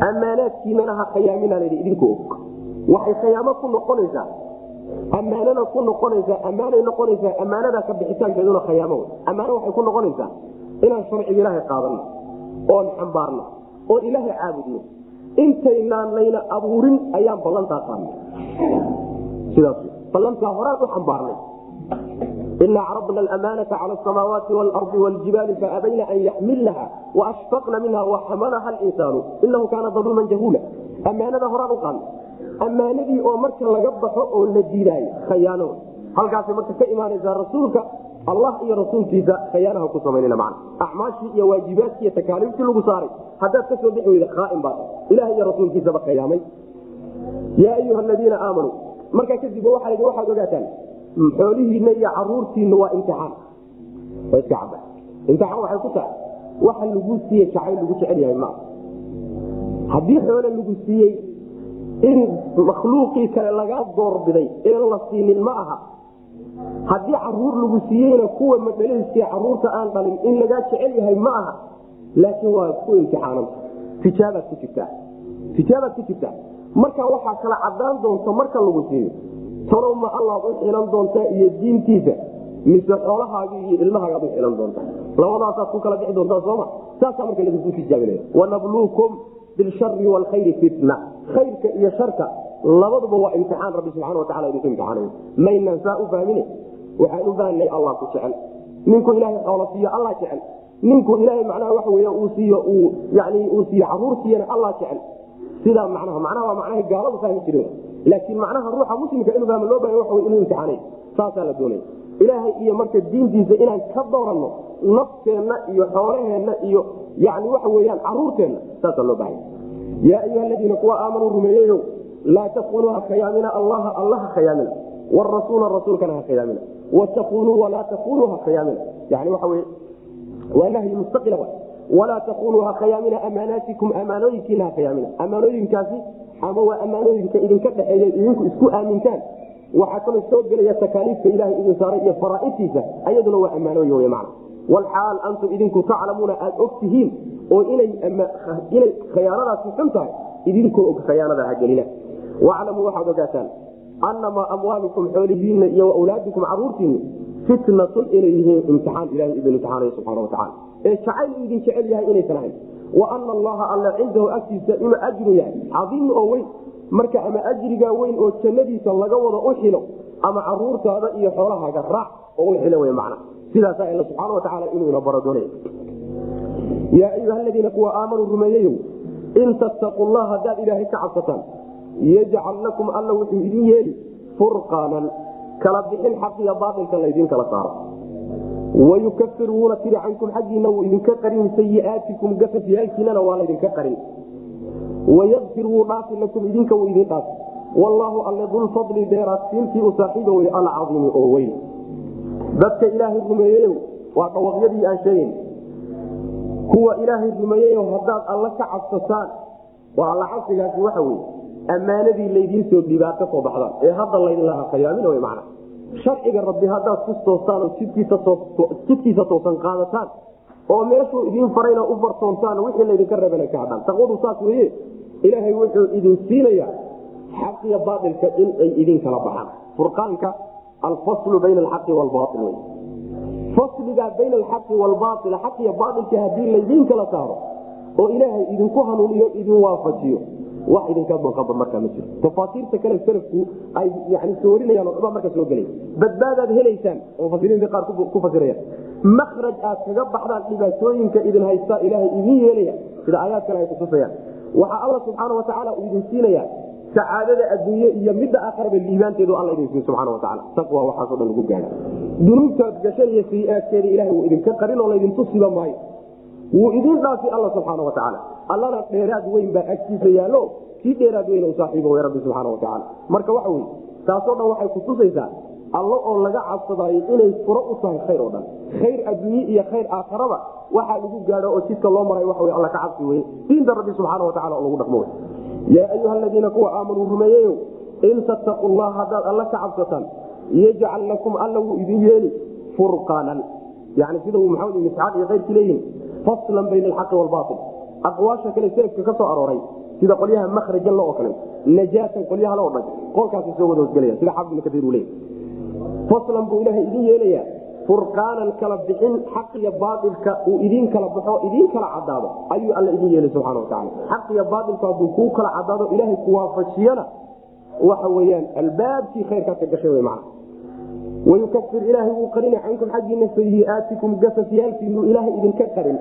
ammaanaadkiinana ha khayaaminaa layidhi idinku og. Waxay khayaamo ku noqonaysaa ammaanana ku noqonaysaa ammaanay noqonaysaa ammaanada ka bixitaankeeduna khayaamo ammaano waxay ku noqonaysaa inaan sharciga ilaahay qaadanno oon xambaarno oon ilaahay caabudno. Intaynaan layna abuurin ayaan ballantaa qaadnay sidaas. Ballantaa horaan u xambaarnay. Ina cradna amaanaa cala samaawaati waalardi wljibaali faabayna an yaxmilnaha waashfaqna minha waxamalaha linsaanu inahu kaana daluuman jahuula ammaanada horaan u qaadnay. Ammaanadii oo marka laga baxo oo la diidaayo khayaano. Halkaasay marka ka imaanaysaa rasuulka allah iyo rasuulkiisa khayaanaha ku samaynana man acmaashii iyo waajibaadkii iyo takaaliiftii lagu saaray. Haddaad ka soo bixi weyda khaain baa ilaah iyo rasuulkiisaba khayaamay yaa ayuha aladiina aamanuu markaa kadib waxaad ogaataan xoolihiina iyo caruurtiina waa caba imtixaan waxay ku tahay waxa lagu siiyey jacayl lagu jecel yahay maa haddii xoole lagu siiyey in makhluuqii kale lagaa doorbiday inaan la siinin ma aha haddii carruur lagu siiyeyna kuwa madhalaysiya carruurta aan dhalin in lagaa jecel yahay ma aha laakiin waa ku jirtaa tijaabaad ku jirtaa marka waxaa kala cadaan doonta marka lagu siiyo talow ma allaad u xilan doontaa iyo diintiisa mise xoolahaagi iyo ilmahaagaad u xilan doontaa labadaasaad ku kala bixi doontaa sooma saasaa marka lagu tijaabinaya wanabluukum bilshari waalkhayri fitna. Khayrka iyo sharka labaduba waa imtixaan rabbi subxana watacala idinku imtixaanayo. Maynaan saa u fahmine waxaan u fahnay allah ku jecel. Ninku ilaahay xoolo siiyo allah jecel. Ninku ilaahay macnaha waxa wey uu siiyo uu yani uu siiyo carruur siiyana allah jecel sidaa macnaha macnaha waa macnaha gaaladu fahmi jiren laakiin macnaha ruuxa muslimka inuu fahmo loo bahay waa inuu imtixaanay. Saasaa la doonaya ilaahay iyo marka diintiisa inaan ka dooranno nafteenna iyo xoolaheenna iyo yani waxa weyaan caruurteenna saasaa loo bahaya yaa ayuha aladiina kuwa aamanuu rumeeyeyo laa takunuu ha khayaamina allaha alla ha khayaamina warasuula rasuulkana ha khayaamina watakunuu walaa takunuu ha khayaamina yani waxa wey waa nahyi mustaqila walaa takunuu ha khayaamina amaanaatikum amaanooyinkiina ha khayaamina amaanooyinkaasi ama waa ammaanooyinka idinka dhexeeya idinku isku aamintaan waxaa kaloo soo gelaya takaaliifta ilahay idin saaray iyo faraaidtiisa ayaduna waa ammaanooyin w man walxaal antum idinku taclamuuna aad og oo inay khayaanadaasi xun tahay idinkoo og khayaanada hagelina waclamuu waxaad ogaataan anamaa amwaalukum xoolihiinna iyo wawlaadikum caruurtiinna fitnatun inay yihiin imtixaan ilahay idin imtixaanay subxana watacala ee jacayl idin jecel yahay inaysan ahayn wa ana allaha alla cindahu agtiisa inuu ajru yahay. Cadiim oo weyn marka ama ajrigaa weyn oo jannadiisa laga wado u xilo ama caruurtaada iyo xoolahaaga raac oo u xilo w man sidaasaa alla subxaana watacaala inuuna baro doonay yaa ayuha aladiina kuwa aamanuu rumeeyeyo in tattaqu llah haddaad ilaahay ka cabsataan yajcal lakum alla wuxuu idin yeeli furqaanan kala bixin xaqiya baailka laydin kala saaro. Wayukafir wuuna tiri cankum xaggiina wuu idinka qarin sayiaatikum gafafyaalkiinana waa laydinka qarin. Wayakfir wuu dhaafi lakum idinka wuu idin dhaafi wallaahu alle dulfadli dheeraadsiintii u saaxiiba wey alcaiimi oo weyn. Dadka ilaahay rumeeyeyo waa dhawaqyadii aan sheegayn kuwa ilaahay rumeeyeyo haddaad alla ka cabsataan waa alla cabsigaasi waxa weye ammaanadii laydiin soo dhiibaa ka soo baxdaan ee hadda laydinlaha khayaamin w man sharciga rabbi haddaad ku toostaan oo jidkiisa toosan qaadataan oo meeshuu idiin farayna u fartoontaan wixii laydinka reebana ka hadhaan taqwadu saas weye ilaahay wuxuu idin siinayaa xaqiyo baailka in ay idin kala baxaan. Furqaanka alfaslu bayna alxaqi waalbail wy fasligaa bayna alxaqi waalbail xaqiyo baailka haddii laydiin kala saaro oo ilaahay idinku hanuuniyo idin waafajiyo wax idinka banqaba markaa ma jiro. Tafaasiirta kale salafku ay yani soorinayaan oo marka soo gelay. Badbaadaad helaysaan oo mufasiriinta qaar ku fasirayaan. Makraj aad kaga baxdaan dhibaatooyinka idin haystaa ilaahay idin yeelaya. Sida aayaad kale ay kutusayaan waxaa alla subxaana watacaala uu idin siinayaa sacaadada adduunye iyo midda aakharaba liibaanteedu alla idin siiyo subxana watacaala taqwa waxaaso dhan lagu gaadha dunuubtaad gashan iyo sayi-aadkeeda ilahay wuu idinka qarin oo laydin tusiba maayo wuu idin dhaafi alla subxaana watacaala allana dheeraad weyn baa agtiisa yaallo kii dheeraad weyn saaxiiba way rabbi subxaana watacaala marka waxa wey taasoo dhan waxay kutusaysaa allo oo laga cabsadaayo inay furo u tahay khayr oo dhan. Khayr adduunye iyo khayr aakharaba waxaa lagu gaadho oo jidka loo maray waxa alla ka cabsi weye diinta rabbi subxaana watacala oo lagu dhaqmo wey yaa ayuha aladiina kuwa aamanuu rumeeyeyo in tattaquu llah haddaad alla ka cabsataan yajcal lakum alla wuu idin yeeli furqaanan. Yani sida uu maxamed ibn isxaaq iyo keyrkii leeyihiin faslan bayna alxaqi waalbail aqwaasha kale selafka ka arooray sida qolyaha makhrajan oo kale najaatan qolyaha loo dhan qolkaas soo wada hosgelaya sida xaafid ibn kaiir leeyahy faslan buu ilaahay idin yeelayaa furqaanan kala bixin xaqiyo baailka uu idin kala baxo idin kala cadaado ayuu alla idin yeelay subxana wataala xaqiyo baailku hadduu kuu kala cadaado ilaahay ku waafajiyana waxa weyaan albaabkii khayrkaad ka gashay man wayukafir ilaahay wuu qarina cankum xaggiina sayiaatikum gafafyaalkiinu ilaahay idinka qarin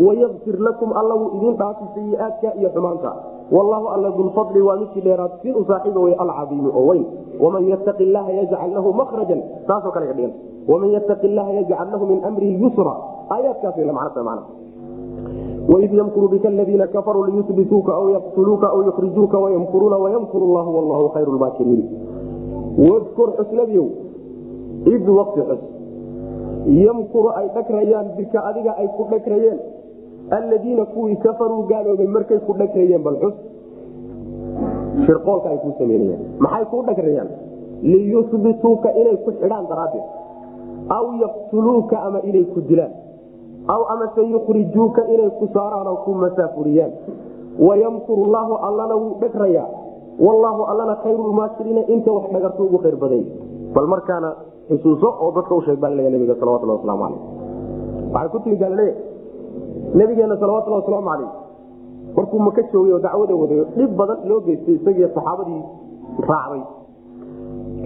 wayakfir lakum alla wuu idin dhaafi sayiaadka iyo xumaanta wallahu alla dulfadli waa midkii dheeraad si u saaxiiba wey alcadiimi oo weyn waman yattaqi llaha yajcal lahu makhrajan taasoo kale ka waman yattaqi llaha yajcal lahu min amrihi yusra aayaadkaasay la macnata macna waid yamkuru bika aladiina kafaruu liyubituuka aw yaqtuluuka aw yukhrijuuka wayamkuruuna wayamkuru llahu wallahu khayru lmaakiriin wadkur xusnabiow id waqti xus yamkuru ay dhagrayaan bika adiga ay ku dhagrayeen alladiina kuwii kafaruu gaaloobay markay ku dhagrayeen bal xus shirqoolka ay kuu sameynayaan. Maxay kuu dhagrayaan liyubituuka inay ku xidhaan daraaddeed. Aw yaqtuluuka ama inay ku dilaan. Aw amase yukhrijuuka inay ku saaraan oo ku masaafuriyaan. Wayamkuru llaahu allana wuu dhagrayaa wallaahu allana khayrulmaakiriina inta wax dhagartu ugu khayr badany bal markaana xusuuso oo dadka usheeg baa laleeya nabiga salawatullah waslamu caleyh waxay ku timi baa laleeya nabigeena salawatullahi wasalaamu caleyh markuu maka joogay oo dacwada wadayo dhib badan loo geystay isagiiyo saxaabadii raacday.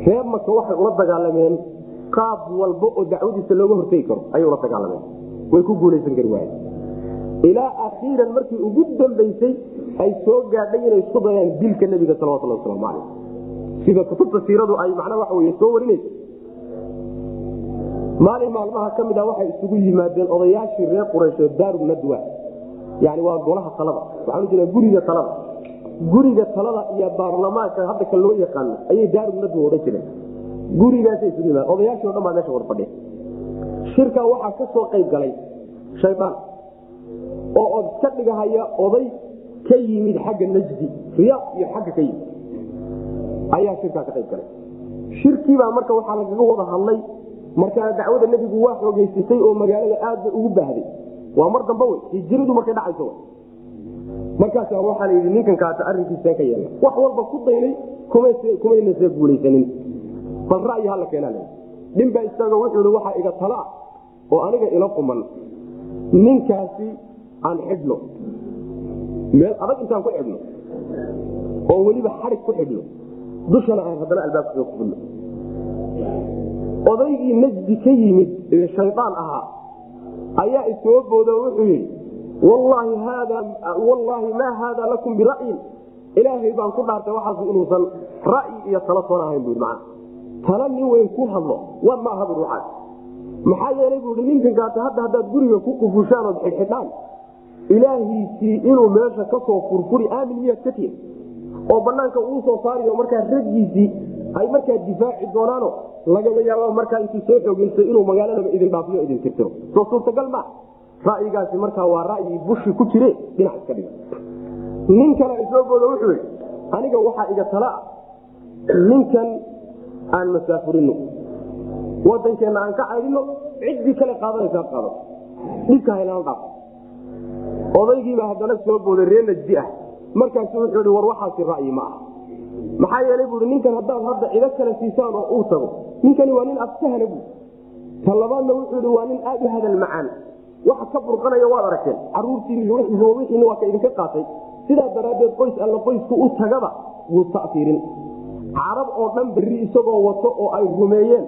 Reer maka waxay ula dagaalameen qaab walba oo dacwadiisa looga hortegi karo ayay ula dagaalameen. Way ku guulaysan kari waaye. Ilaa akhiiran markii ugu dambaysay ay soo gaadhay inay isku dayaan dilka nebiga salawatullah waslamu caleyh sida kutubta siiradu ay macnaa waxa wey soo warinaysa maalin maalmaha ka mid a waxay isugu yimaadeen odayaashii reer quraysheed daaru nadwa. Yani waa golaha talada. Waxaan jira guriga talada. Guriga talada iyo baarlamaanka hadda ka loo yaqaano ayay daaru nadwa odhan jireen. Gurigaasay isugu yimaadeen. Odayaashii o dhan baa meesha wada fadhiya shirkaa waxaa ka soo qayb galay shaydaan oo od ka dhigahaya oday ka yimid xagga najdi riyaad iyo xagga ka yimid. Ayaa shirkaa ka qayb galay. Shirkiibaa marka waxaa lagaga wada hadlay markaa dacwada nebigu waa xoogeysatay oo magaalada aad bay ugu baahday. Waa mar dambe wey hijiradu markay dhacayso markaasa waxaa layidhi ninkan kaata ka yeela wax walba ku daynay kumaynase guulaysanin. Bal ra'yi hala keenaa nin baa istaago wuxuu i waxaa iga tala ah oo aniga ila quman. Ninkaasi aan xidhno. Meel adag intaan ku xidhno. Oo weliba xarig ku xidhno. Dushana aan haddana albaabka ku xidhno odaygii najdi ka yimid ee shaydaan ahaa ayaa isoo boodo wuxuu yidhi wallaahi maa haada lakum bira'yin. Ilaahay baan ku dhaartay waxaas inuusan ra'yi iyo talo toona ahayn bu man tala nin weyn ku hadlo war ma aha bu waxaas maxaa yeelay buu ninkan kaata hadda haddaad guriga ku qufushaan ood xidhxidhaan ilaahiisii inuu meesha ka soo furfuri aamin miyaad ka tihin oo banaanka uu soo saariyo markaa raggiisii ay markaa difaaci doonaano lagama yaaba markaa intuu soo xoogeysto inuu magaaladaba idin dhaafiyo idin tirtiro soo suurtagal maa ra'yigaasi markaa waa ra'yi bushi ku jire dhinac iska dhiga. Nin kale isoogooda wuxuu yidhi aniga waxaa iga tala ninkan aan masaafurino. Wadankeenna aan ka caydino ciddii kale qaadanaysaa qaado. Dhibka haynala dhaaf odaygiibaa haddana soo booday ree najdi ah. Markaasu wuxuu i war waxaasi ra'yi ma ah maxaa yeelay buui ninkan haddaad hadda cido kale siisaan oo uu tago ninkani waa nin afsahana bu ta labaadna wuxuu i waa nin aad u hadal macaan. Waxa ka burqanaya waad aragteen. Caruurtiini wixiina waa ka idinka qaatay. Sidaa daraaddeed qoys alla qoysku u tagaba wuu ta'iirin carab oo dhan berri isagoo wato oo ay rumeeyeen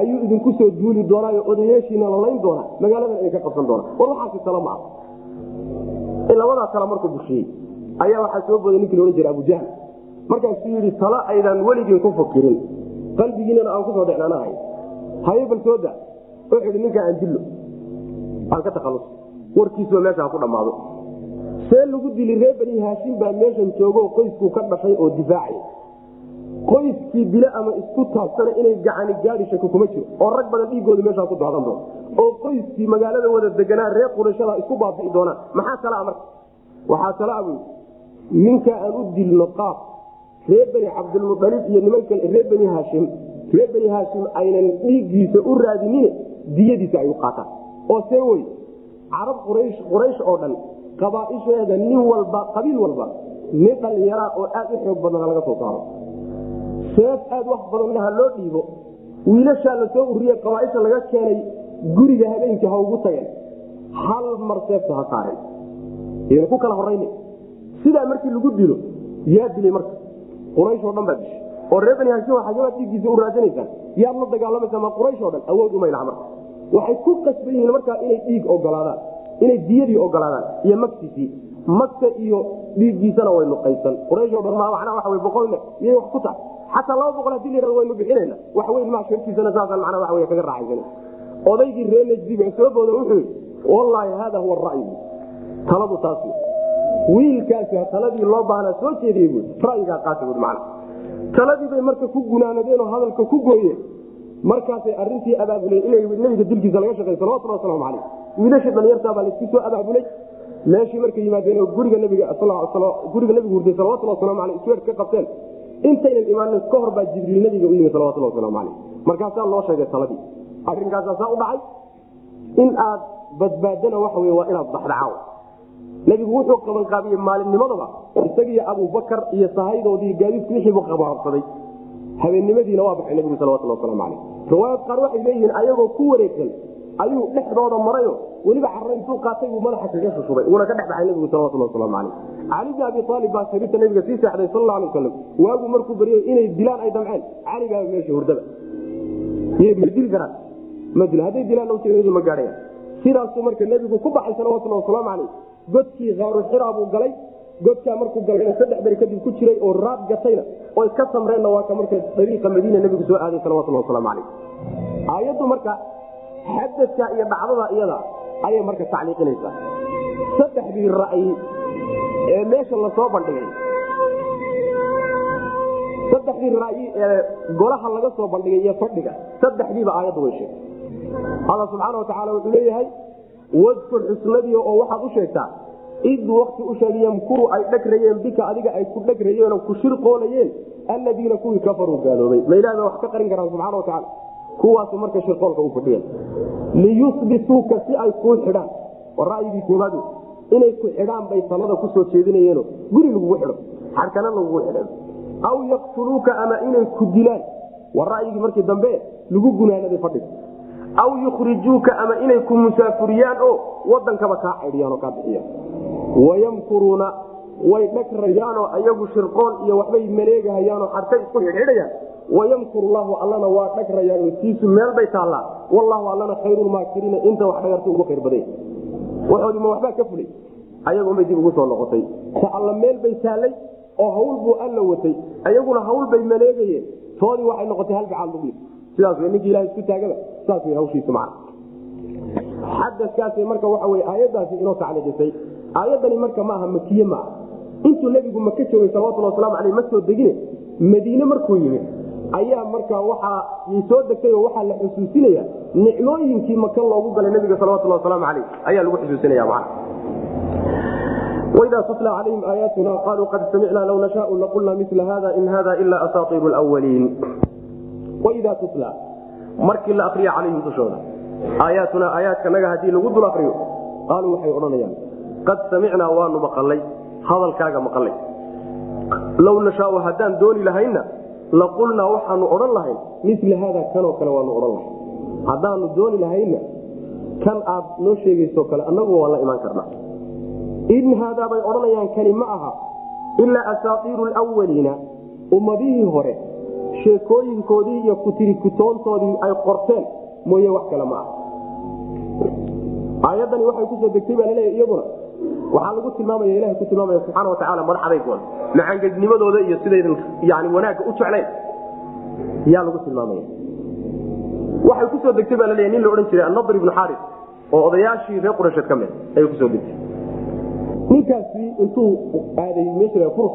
ayuu idinku soo duuli doonaayo odayeeshiina lalayn doona magaaladan idinka qabsan doona war waxaasi talo ma ah. Labadaa tala markuu bushiyey ayaa waxaa soo booday ninkii laodhan jira abujahl markaasuu yidhi talo aydan weligiin ku fakirin. Qalbigiinana aan ku soo dhecnaanahay haye balsooda wuxuu idhi ninkaa aan dillo aan ka takhalus warkiisuba meesha ha ku dhammaado. See lagu dili ree bani haashim baa meeshan joogo qoyskuu ka dhashay oo difaacay qoyskii dile ama isku taabsana inay gacani gaadi shako kuma jiro oo rag badan dhiigooda meeshaa ku daadan doona. Oo qoyskii magaalada wada deganaa reer qurashada isku baabi'i doonaan maxaa talaa marka waxaa talaa bu ninka aan u dilno qaab reer bani cabdilmualib iyo nimanka reer bani haashim. Reer bani haashim aynan dhiiggiisa u raadinin diyadiisa ay u oo see wey carab quraysh oo dhan qabaaisheeda nin walba qabiil walba nin dhallinyaraa oo aad u xoog badana laga soo saaro. Seef aad wax badanna ha loo dhiibo. Wiilashaa la soo ururiye qabaaisha laga keenay guriga habeenkii ha ugu tageen. Hal mar seefta ha saaren. Ku kala horayna sidaa markii lagu dilo yaa dilay marka quraysh oo dhan baa dishay. Oo reer bani haashim xagamaad dhiiggiisa u raadinaysaan yaad la dagaalamaysaa ma quraysh oo dhan awood umay laha marka. Waxay ku qasban yihiin markaa inay dhiig ogolaadaan inay diyadii ogolaadaan iyo magtiisii. Magta iyo dhiiggiisana way nuqaysan. Quraysh oo dhan macnaa waxa wey boqol ne iyay wax ku tahay xataa laba boqol haddii la waynu bixinayna. Wax weyn maa sharkiisana saasaan macnaa waxa wey kaga raaxaysan odaygii reer najdiba soo booda wuxuu yidhi wallaahi hada huwa ra'yu taladu taas wiilkaasi taladii loo baahnaa soo jeediyey bu ra'yigaa qaata bui macna. Taladii bay marka ku gunaanadeen oo hadalka ku gooyeen. Markaasay arintii abaabuleen inay nebiga dilkiisa laga shaqey salawatulli waslamu caleyh wiilashii dhalinyartaabaa la isku soo abaabulay. Meeshii markay yimaadeen guriga nabiga guriga nabigu hurday salawatulli waslamu aleyh isweer ka qabteen. Intaynan imaanin ka hor baa jibriil nabiga u yimi salawatulli waslamu caleyh markaasaa loo sheegay taladii. Arrinkaasaa saa u dhacay. In aad badbaadana waxa waa inaad baxdacaaw nabigu wuxuu qabanqaabiyey maalinnimadaba isagiiyo abubakar iyo sahaydoodii gaadiidku wixiibu qabaabsaday habeennimadiina waa baxay nabigu salawatulli waslamu caleyh riwaayad qaar waxay leeyihiin ayagoo ku wareegsan ayuu dhexdooda marayo weliba carra intuu qaatay buu madaxa kaga shushubay uuna ka dhex baxay nabigu salawatulli waslamu caleyh cali bn abi aalib baa sariirta nabiga sii seexday sal alay wasalam waagu markuu baryay inay dilaan ay damceen cali baa meesha hurdaba dili karaan ma dil hadday dilaan ma gaadhaya sidaasuu marka nebigu ku baxay salawatulli wasalaamu caleyh godkii khaaru xiraa buu galay. Godkaa markuu galay saddex beri kadib ku jiray oo raad gatayna oy ka samreenna waa ka marka dariiqa madiina nebigu soo aaday salawatulli wasalaamu caleyh aayaddu marka xadadka iyo dhacdada iyada ayay marka tacliiqinaysaa. Saddexdii ra'yi ee meesha la soo bandhigay. Saddexdii ra'yi ee golaha laga soo bandhigay iyo fadhiga saddexdiiba aayaddu way sheegtay alla subxaana watacaala wuxuu leeyahay wadkur xusnadii oo waxaad u sheegtaa id wakti u sheeg ay dhagrayeen bika adiga ay ku dhagrayeenoo ku shirqoolayeen alladiina kuwii kafaruu gaaloobay. Ma ilahi ba wax ka qarin karaan subxana watacaala kuwaasu marka shirqoolka u fadhiyeen. Liyusbituuka si ay kuu xidhaan. Waa ra'yigii koobaadu inay ku xidhaan bay talada ku soo jeedinayeeno guri lagugu xidho xarkana lagugu xidhan aw yaqtuluuka ama inay ku dilaan. Waa ra'yigii markii dambe lagu gunaanaday fadhiga aw yukhrijuuka ama inay ku musaafuriyaan oo wadankaba kaa caydhiyaan oo kaa bixiyaan. Wayamkuruuna way dhagrayaanoo ayagu shirqool iyo waxbay maleegahayaanoo xarkay isku xidhxidhayaan wayamkuru llahu allana waa dhagrayaan oo tiisu meel bay taallaa. Wallahu allana khayrulmaakiriina inta wax dhagarta ugu khayr baday waxoodii ma waxbaa ka fulay ayagunbay dib ugu soo noqotay. Ta meel bay taallay oo hawl buu alla watay. Ayaguna hawl bay maleegayeen. Toodii waxay noqotay halbacaal lugli sidaas w ninki ilaha isku taagaba saas w hawshiisu man xadakaas marka waxa w aayadaasi inoo tacliiqisay aayadani marka maaha makiye maaha intuu nebigu maka joogay salawatulhi waslamu aleyh ma soo degine madiine markuu yimid ayaa markaa waxaa soo degtay oo waxaa la xusuusinaya nicmooyinkii maka loogu galay nabiga salawatulhi wasalaamu aleyh ayaa lagu xusuusinaya man wida tutla calayhim aayaatuna qaluu qad samicnaa law nashaau laqulna mila hada in hada ila asaaiiru lwaliin waidaa tutla markii la akriya calayhim dushooda. Aayaatuna aayaadkanaga haddii lagu dul akriyo qaaluu waxay odhanayaan qad samicnaa waanu maqalay hadalkaaga maqalay low nashaau haddaan dooni lahaynna laqulnaa waxaanu odhan lahayn mila haada kanoo kale waanu odhan lahayn. Haddaanu dooni lahaynna kan aad noo sheegayso kale annagu waan la imaan karnaa. In haadaa bay odhanayaan kani ma aha. Ilaa asaaiiru lwaliina ummadihii hore sheekooyinkoodii iyo kutirikutoontoodii ay qorteen mooye wax kale ma aha. Aayadani waxay ku soo degtay baa laleeya iyaduna waxaa lagu tilmaamaya ilaha ku tilmaamaya subxaana watacaala madaxadaygooda macangeednimadooda iyo sidaydan yani wanaagga u jeclayn yaa lagu tilmaamaya. Waxay ku soo degtay baa laleeya nin la odhan jiray annadr ibnu xaris oo odayaashii reer quraysheed ka mid ayay ku soo degtay. Ninkaasi intuu aaday furs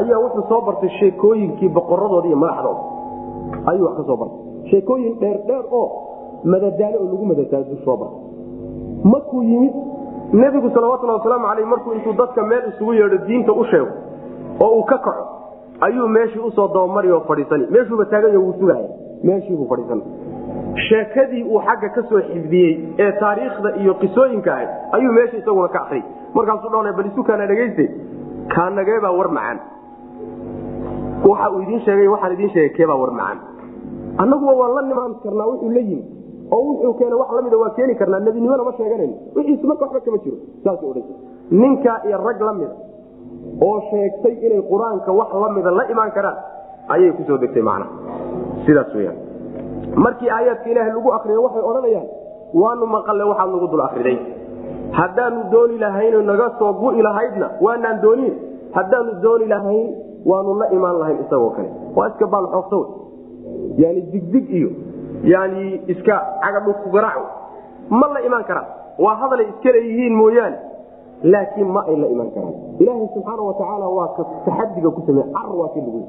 ayaa wuxuu soo bartay sheekooyinkii boqoradooda iyo madaxdooda. Ayuu wax ka soo bartay. Sheekooyin dheer dheer oo madadaalo oo lagu madadaalo soo bartay. Markuu yimid nebigu salawatulhi wasalaamu aleyh markuu intuu dadka meel isugu yeedho diinta u sheego oo uu ka kaco ayuu meeshii u soo dabamari oo fadhiisani meeshuuba taagany wuu sugaya meeshiibuu fadhiisan sheekadii uu xagga ka soo xifdiyey ee taariikhda iyo qisooyinka ahayd ayuu meesha isaguna ka akriyay markaasuu dha bal isukaana dhegayste? Kaanageebaa war macaan waxa uu idiin sheegay waxaan idiin sheegay keebaa war macaan? Annaguba waan la nimaan karnaa wuxuu la yimi. Oo wuxuu keena wax lamida waa keeni karnaa nebinimona ma sheeganayno wixiisu marka waxba kama jiro. Saasuu odhan ninkaa iyo rag la mida oo sheegtay inay qur'aanka wax lamida la imaan karaan ayay ku soo degtay macna. Sidaas weyaan markii aayaadka ilaaha lagu akriyo waxay odhanayaan waanu maqalle waxaad nagu dul akriday haddaanu dooni lahayno naga soo gu'i lahaydna waanaan doonin. Haddaanu dooni lahayn waanu la imaan lahayn isagoo kale. Waa iska baalxoofta w yani digdig iyo yani iska cagadhulku garaac ma la imaan karaan waa hadalay iska leeyihiin mooyaane. Laakiin ma ay la imaan karaan. Ilaahay subxaana watacaala waa ka taxadiga ku samey car waa ki lagu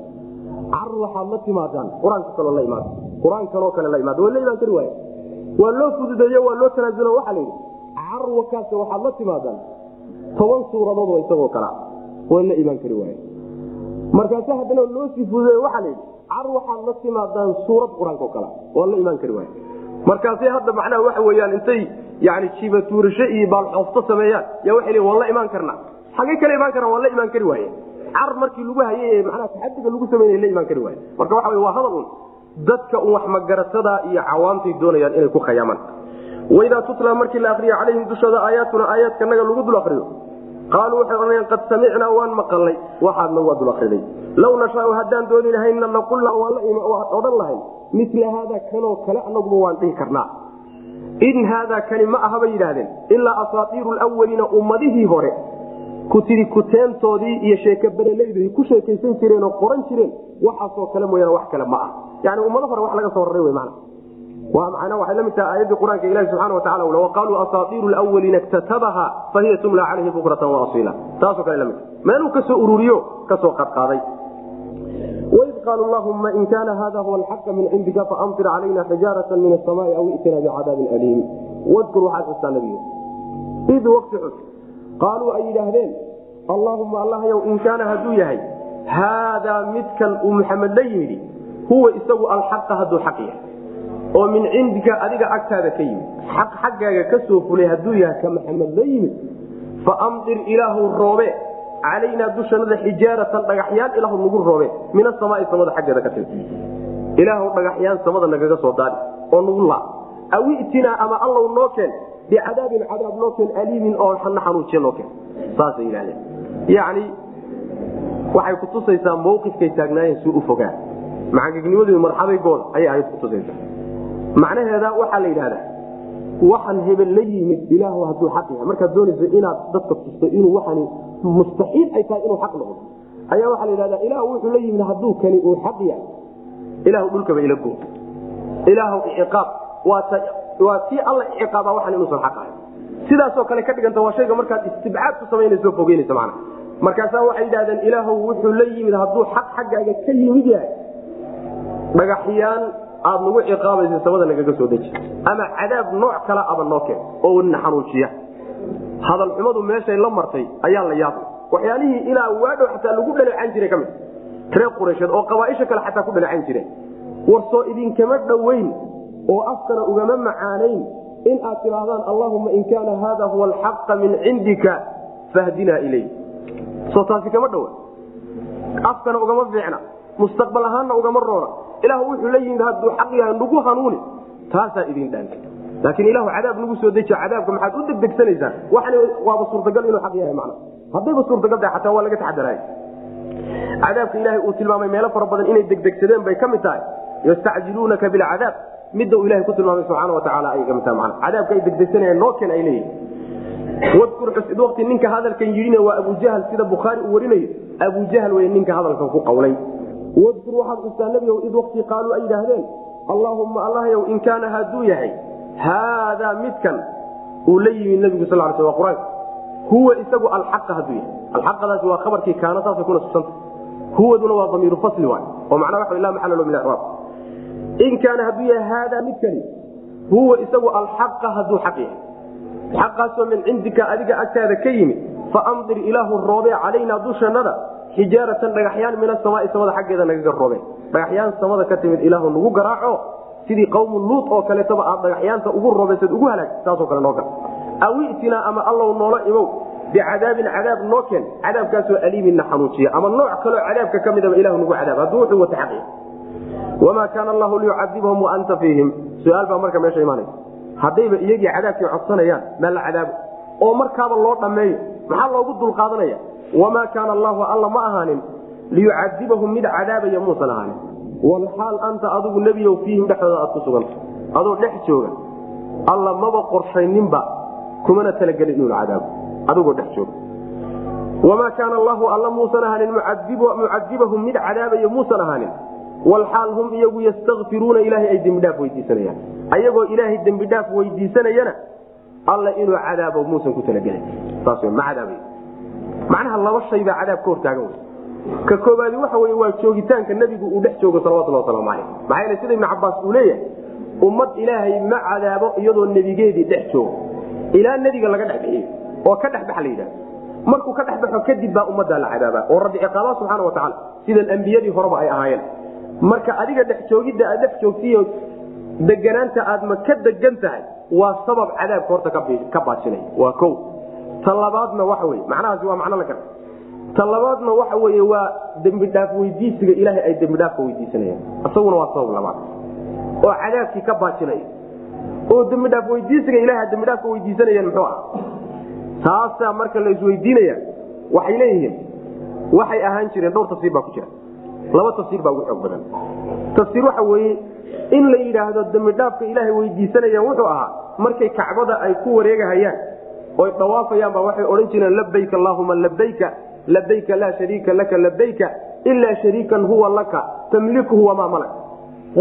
car waxaad la timaadaan. Qur'aanka kaloo la imaada qur'aan kaloo kale la imaada waa la imaan kari waaya waa loo fududeeye waa loo tanaasulo waxaa la yidhi carwakaas waxaad la timaadaan. Toban suuradoodoo isagoo kala. Waa la imaan kari waaya markaase haddana loo sii fududeeye waxaa la yidhi car waxaad la timaadaan suurad qur'aankao kala waa la imaan kari waaya markaase hadda macnaha waxa weyaan intay yani jibatuurasho iyo baalxoofto sameeyaan ya waxay lein waan la imaan karnaa. Xagay kala imaan karaan waan la imaan kari waaye. Car markii lagu hayay manaa taxadiga lagu sameynay la imaan kari waaye marka waxa waa hadal un. Dadka un wax magaratada iyo cawaantay doonayaan inay ku khayaamaan waidaa tutla markii la akriyo calayhim dushooda aayaatuna aayaadkanaga lagu dul akriyo qaaluu waxay odhanayaan qad samicnaa waan maqalnay waxaadna waa dul akriday law nashaau haddaan dooni lahaynna laqulna waan odhan lahayn mila haada kanoo kale anaguba waan dhihi karnaa. In haadaa kani ma aha bay yidhaahdeen ilaa asaaiiru lwaliina ummadihii hore. Kutiri kuteentoodii iyo sheekabereleydu ku sheekaysan jireen oo qoran jireen waxaasoo kale mooyaan wax kale ma ah. Yani ummado hore wax laga soo raray man mana waxay la mid tahay aayaddii qur'aanka ilahi subxana watacala ule waqaaluu asaaiiru lwaliina iktatabaha fahiya tumla calayhi bukratan waasiila taasoo kale la mid meeluu ka soo ururiyo ka soo qadqaaday. Waid qaalu llahuma in kaana hada huwa alxaqa min cindika faamtir calayna xijaarata min asamaai aw itina bicadaabin aliim. Wadkur waxaad xustaa nabiga. Id waqti xus qaaluu ay yidhaahdeen allaahuma allahyow in kaana hadduu yahay haadaa midkan uu muxamed la yimidi huwa isagu alxaqa hadduu xaq yahay oo min cindika adiga agtaada ka yimid. Xaq xaggaaga ka soo fulay hadduu yahay ka maxamed la yimid faamdir ilaahu roobe. Calaynaa dushanada xijaaratan dhagaxyaan ilaahu nagu roobe. Min asamaai samada xaggeeda ka tir ilaahu dhagaxyaan samada nagaga soo daadi oo nagu laa. Aw itinaa ama allow noo keen bicadaabin cadaab noo keen aliimin oo na xanuujiya noo keen. Saasay yidhahdeen yacni waxay kutusaysaa mawqifkay taagnaayeen si u fogaa. Macangegnimadu marxadaygooda ayay ahayd kutusaysaa macnaheeda waxaa la yidhahdaa waxaan hebel la yimid ilaahu hadduu xaq yahay. Markaad doonaysa inaad dadka tusto inuu waxani mustaxiil ay tahay inuu xaq noqdo. Ayaa waxaa la yidhahdaa ilaahu wuxuu la yimid hadduu kani uu xaq yahay. Ilaahu dhulkaba ila go ilaahu iciqaab waa tii alla iciqaaba waxan inuusan xaq ahay sidaasoo kale ka dhiganta waa shayga markaad istibcaad ku samaynayso fogeynaysa macna markaasaa waxay yidhahdeen ilaahow wuxuu la yimid hadduu xaq xaggaaga ka yimid yahay. Dhagaxyaan aad nagu ciqaabaysa samada nagaga soo deji. Ama cadaab nooc kala aba noo keen oo na xanuujiya hadalxumadu meeshay la martay ayaa la yaabay. Waxyaalihii ilaa waadhow xataa lagu dhaleecan jiray ka mid. Reer quraysheed oo qabaaisha kale xataa ku dhaleecan jireen warsoo idinkama dhoweyn oo afkana ugama macaanayn in aad tidhaahdaan allahuma in kaana haada huwa alxaqa min cindika fahdinaa ilay soo taasi kama dhowa afkana ugama fiicna. Mustaqbal ahaanna ugama roona ilah wuxuu la yimid hadduu xaq yahay nagu hanuuni. Taasaa idin dhaanta laakiin ilahu cadaab nagu soo dejiyo cadaabka maxaad u degdegsanaysaan waxani waaba suurtagal inuu xaq yahay macna haddayba suurtagal tahay xataa waa laga taxadaraay cadaabka ilaahay uu tilmaamay meelo fara badan inay degdegsadeen bay ka mid tahay. Yastacjiluunaka bilcadaab. Midda uu ilahay ku tilmaamay subxaana watacaala ay ka mid tahay macna cadaabka ay degdegsanayaan noo keen ay leeyihiin wadkur xusid waqti ninka hadalkan yidhina waa abujahal sida bukhaari uu warinayo. Abujahal wey ninka hadalkan ku qawlay wadkur waxaad xustaa nebigow id waqti qaaluu ay yidhaahdeen allaahumma allahyow in kaana hadduu yahay haadaa midkan uu la yimid nebigu sal sl wa qur'aanka huwa isagu alxaqa hadduu yahay. Alxaqadaasi waa khabarkii kaana saasay kuna subsanta huwaduna waa damiiru fasli waay oo macnaa waxa laa maxalla lo min icraab in kaana hadduu yahay haadaa midkani huwa isagu alxaqa hadduu xaq yahay. Xaqaasoo min cindika adiga agtaada ka yimid faamdir ilaahu roobee calaynaa dushannada xijaaratan dhagaxyaan min asamaai samada xaggeeda nagaga roobeen dhagaxyaan samada ka timid ilaahu nagu garaaco. Sidii qawmu luut oo kaleetaba aad dhagaxyaanta ugu roobaysad ugu halaag saasoo kale noo gar aw itinaa ama allow noola imow bicadaabin cadaab noo keen. Cadaabkaasoo aliiminna xanuujiya ama nooc kaloo cadaabka ka midaba ilahu nagu cadaab. Hadduu wuxuu wata xaqi. Wamaa kaana allahu liyucadibahum wa anta fiihim. Su'aal baa marka meesha imaanaysa haddayba iyagii cadaabkii codsanayaan maa la cadaabo oo markaaba loo dhammeeyo maxaa loogu dulqaadanaya wamaa kaana allahu alla ma ahaanin liyucadibahum mid cadaabaya muusan ahaanin walxaal anta adigu nebiyow fiihim dhexdooda aad ku suganta adoo dhex jooga alla maba qorshayninba kumana talagelin inuu cadaabo adigoo dhex jooga wamaa kaana allahu alla muusan ahaanin mucadibahum mid cadaabaya muusan ahaanin walxaal hum iyagu yastakfiruuna ilaahay ay dembidhaaf weydiisanayaan ayagoo ilaahay dembidhaaf weydiisanayana alla inuu cadaabo muusan ku talagelin saas ma cadaabay macnaha laba shay baa cadaab ka hortaagan wey ka koobaadi waxa wey waa joogitaanka nebigu uu dhex joogo salawatulhi waslamu caleyh maxaa yeele sida ibnu cabaas uu leeyahay ummad ilaahay ma cadaabo iyadoo nebigeedii dhex joogo. Ilaa nebiga laga dhex bixiyo oo ka dhexbaxa la yidhahdo markuu ka dhex baxo kadib baa ummaddaa la cadaabaa. Oo rabbi ciqaaba subxaana wa tacala sidan ambiyadii horeba ay ahaayeen. Marka adiga dhex joogidda aad dhex joogtiyo deganaanta aad ma ka degan tahay waa sabab cadaabka horta ka baajinaya waa o ta labaadna waxa wey macnahaasi waa macno la garta. Ta labaadna waxa wey waa dembidhaaf weydiisiga ilaahay ay dembidhaafka weydiisanayaan. Isaguna waa sabab labaad. Oo cadaabkii ka baajinaya oo dembidhaaf weydiisiga ilahay dembidhaafka weydiisanayaan muxuu ah taasaa marka la waxay leeyihiin waxay ahaan jireen dhowr tafsiir baa ku jira. Laba tafsiir baa ugu xoog badan. Tafsiir waxa weeye in la yidhaahdo dembidhaafka ilaahay weydiisanayaan wuxuu ahaa markay kacbada ay ku wareegahayaan oy dhawaafayaan baa waxay odhan jireen labayk allaahuma labayka labayka laa shariika laka labayka ilaa shariikan huwa laka tamlikuhu wamaa malak.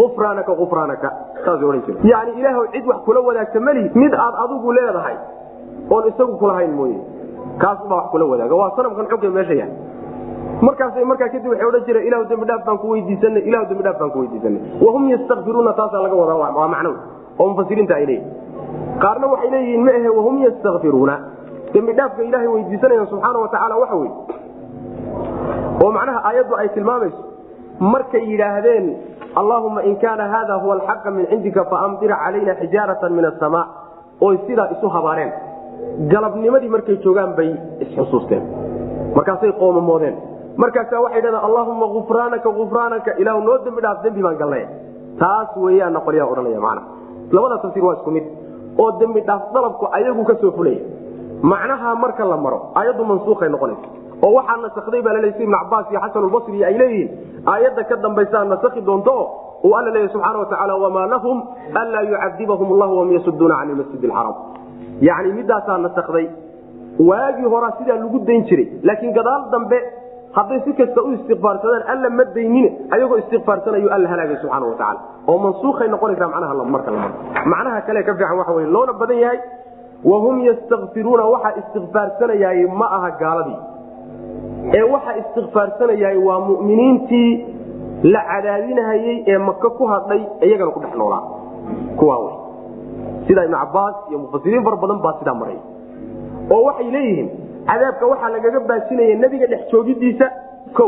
Ufraanaka ufraanaka saasay odhan jireen. Yani ilaahw cid wax kula wadaagta mali mid aad adigu leedahay oon isagu kulahayn mooye. Kaasbaa wax kula wadaaga. Waa sanamkan xunka meesha yahay markaas markaa kadib waxay odhan jireen ilahu dembidhaaf baan ku weydiisanay ilahu dembidhaaf baan ku weydiisanay. Wahum yastakfiruuna taasaa laga wadaa waa macno oo mufasiriinta ay leeyihiin qaarna waxay leeyihiin ma ahe wahum yastakfiruuna dembidhaafka ilaahay weydiisanayaan subxaana wa tacaala waxa weye oo macnaha aayaddu ay tilmaamayso. Markay yidhaahdeen allaahuma in kaana haada huwa alxaqa min cindika faamdir calayna xijaaratan min asamaa oy sidaa isu habaareen. Galabnimadii markay joogaan bay isxusuusteen markaasay qoomamoodeen markaasaa waxay dhahdeen allaahuma ufraanaka ufraanaka ilahu noo dembi dhaaf dembi baan galnay taas weeyaana qolyaa odhanaya mana labada tafsiir waa isku mid oo dembi dhaaf dalabku ayagu ka soo fulaya macnaha marka la maro aayaddu mansuukhay noqonaysa. Oo waxaa nasakday baa laleey si ibn cabaas iyo xasanulbasri ay leeyihiin aayadda ka dambaysaa nasakhi doonto uu alla leeyahy subxaana wa tacaala wamaa lahum anlaa yucadibahum allahu wahum yasuduuna can ilmasjid alxaraam yacni midaasaa nasakday. Waagii horaa sidaa lagu dayn jiray laakiin gadaal dambe hadday si kasta u istikfaarsadaan alla ma daynine ayagoo istikfaarsanayu alla halaagay subxaana wa tacala oo mansuukhay noqonaysaa macnaha marka macnaha kale ka fiican waxa wey loona badan yahay wahum yastakfiruuna waxaa istikfaarsanayay ma aha gaaladii. Ee waxa istikfaarsanayay waa muminiintii la cadaadinahayey ee maka ku hadhay iyagana ku dhex noolaa. Kuwaa w sida ibnu cabaas iyo mufasiriin fara badan baa sidaa maray. Oo waxay leeyihiin cadaabka waxaa lagaga baajinaya nebiga dhex joogidiisa o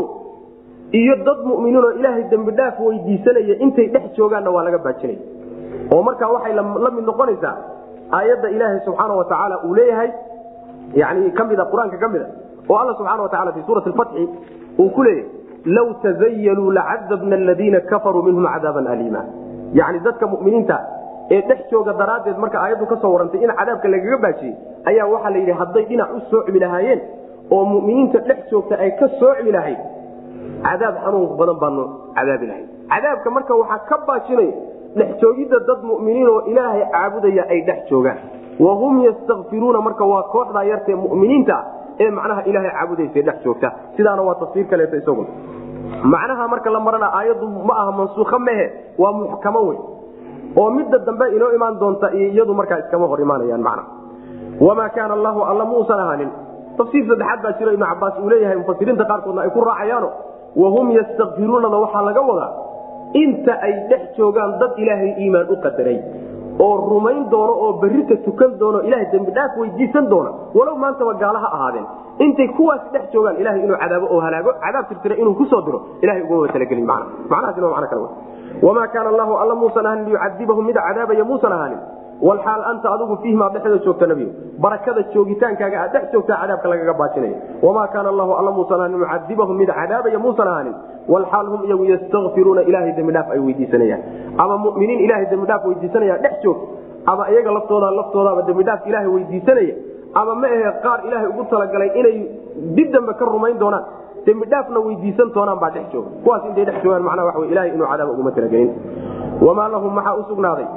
iyo dad muminiinoo ilaahay dembi dhaaf weydiisanaya intay dhex joogaanna waa laga baajinaya oo markaa waxay la mid noqonaysaa aayadda ilaahay subxaana wa tacaala uu leeyahay yani kamida qur'aanka ka mida oo alla subxana wa tacala fi suurati fatxi uu ku leeyahay law tazayaluu lacadabna aladiina kafaruu minhum cadaaban aliima yani dadka muminiinta ee dhex jooga daraaddeed marka aayaddu ka soo warantay in cadaabka lagaga baajiyey ayaa waxaa la yidhi hadday dhinac u soocmi lahaayeen oo muminiinta dhex joogta ay ka soocmi lahayd cadaab xanuun badan baanu cadaabi lahayd cadaabka marka waxaa ka baajinaya dhex joogidda dad muminiin oo ilaahay caabudaya ay dhex joogaan. Wahum yastakfiruuna marka waa kooxdaa yartee muminiinta ee macnaha ilaahay caabudaysa dhex joogta. Sidaana waa tafsiir kaleeto isaguna. Macnaha marka la marana aayaddu ma aha mansuukha mehe waa muxkamo wey oo midda dambe inoo imaan doonta iyo iyadu markaa iskama hor imaanayaan macna. Wamaa kaana allahu alla muusan ahaanin. Tafsiir saddexaad baa jiro ibnu cabaas uu leeyahay mufasiriinta qaarkoodna ay ku raacayaano. Wahum yastakfiruunada waxaa laga wadaa inta ay dhex joogaan dad ilaahay iimaan u qadaray oo rumayn doono oo berrita tukan doono ilahay dembi dhaaf weydiisan doona walow maantaba gaala ha ahaadeen. Intay kuwaasi dhex joogaan ilahay inuu cadaabo oo halaago cadaab tirtira inuu ku soo diro ilahay ugama talagelin man macnahaasina waa macno kale wamaa kaana allahu alla muusan ahanin liyucadibahum mid cadaabaya muusan ahaanin walxaal anta adigu fiihmaa dhexda joogta nebiyo barakada joogitaankaaga aad dhex joogtaa cadaabka lagaga baajinaya wamaa kaana allahu alla muusan ahaanin mucadibahum mid cadaabaya muusan ahaanin. Walxaal hum iyagu yastakfiruuna ilahay dembidhaaf ay weydiisanayaan. Ama muminiin ilahay dembidhaaf weydiisanaya dhex joog. Ama iyaga laftooda laftoodaaba dembidhaaf ilahay weydiisanaya. Ama ma ahe qaar ilaahay ugu talagalay inay dib dambe ka rumayn doonaan dembidhaafna weydiisan doonaan baa dhex jooga. Kuwaas intay dhex joogaan macnaa wey ilahay inuu cadaab uguma talagelin. Wamaa lahum maxaa u sugnaaday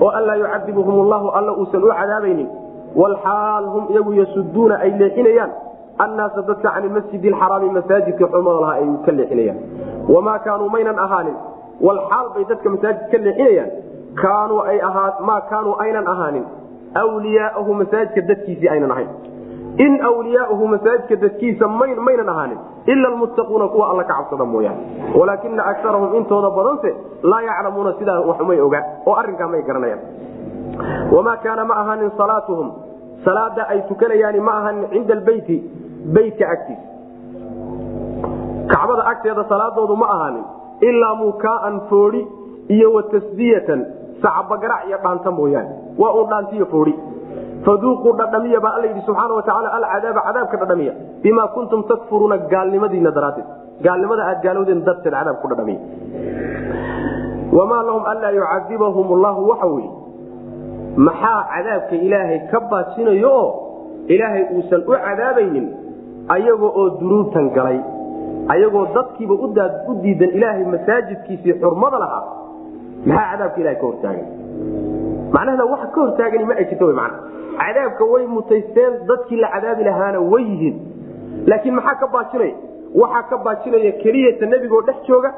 oo anlaa yucadibuhum allahu alla uusan u cadaabaynin. Walxaal hum iyagu yasuduuna ay leexinayaan. Annaasa dadka can masjid xaraami masaajidka xurmada lahaa ay ka leexinayaan. Wamaa kaanuu maynan ahaanin. Walxaal bay dadka masaajid ka leexinayaan. Kaanuu ay maa kaanuu aynan ahaanin. Wliyaaahu masaajidka dadkiisii aynan ahayn in wliyaauhu masaajidka dadkiisa maynan ahaanin ila almuttaquuna kuwa alla ka cabsada mooyaane walaakina akarahum intooda badanse laa yaclamuuna sidaa waxumay ogaan oo arrinkaa may garanayaan wamaa kaana ma ahaanin salaatuhum salaada ay tukanayaani ma ahaanin cinda albeyti beytka agtiisa kacbada agteeda salaadoodu ma ahaanin ilaa mukaaan foodi iyo wa tasdiyatan sacabagarac iyo dhaanta mooyaane waa uun dhaantiyo foodi faduuquu dhadhamiya baa alla yidhi subxaana watacaala alcadaaba cadaabka dhadhamiya bimaa kuntum takfuruuna gaalnimadiina daraaddeed gaalnimada aad gaalowdeen darteed cadaab ku dhadhamiya wamaa lahum anlaa yucadibahum allahu waxa weye maxaa cadaabka ilaahay ka baajinayo oo ilaahay uusan u cadaabaynin ayagoo oo dunuubtan galay ayagoo dadkiiba u diidan ilaahay masaajidkiisii xurmada lahaa maxaa cadaabka ilahay ka hortaagan macnahana waxa ka hortaagani ma ay jirto w mana cadaabka way mutaysteen dadkii la cadaabi lahaana way yihiin. Laakiin maxaa ka baajinaya waxaa ka baajinaya keliyata nebigoo dhex jooga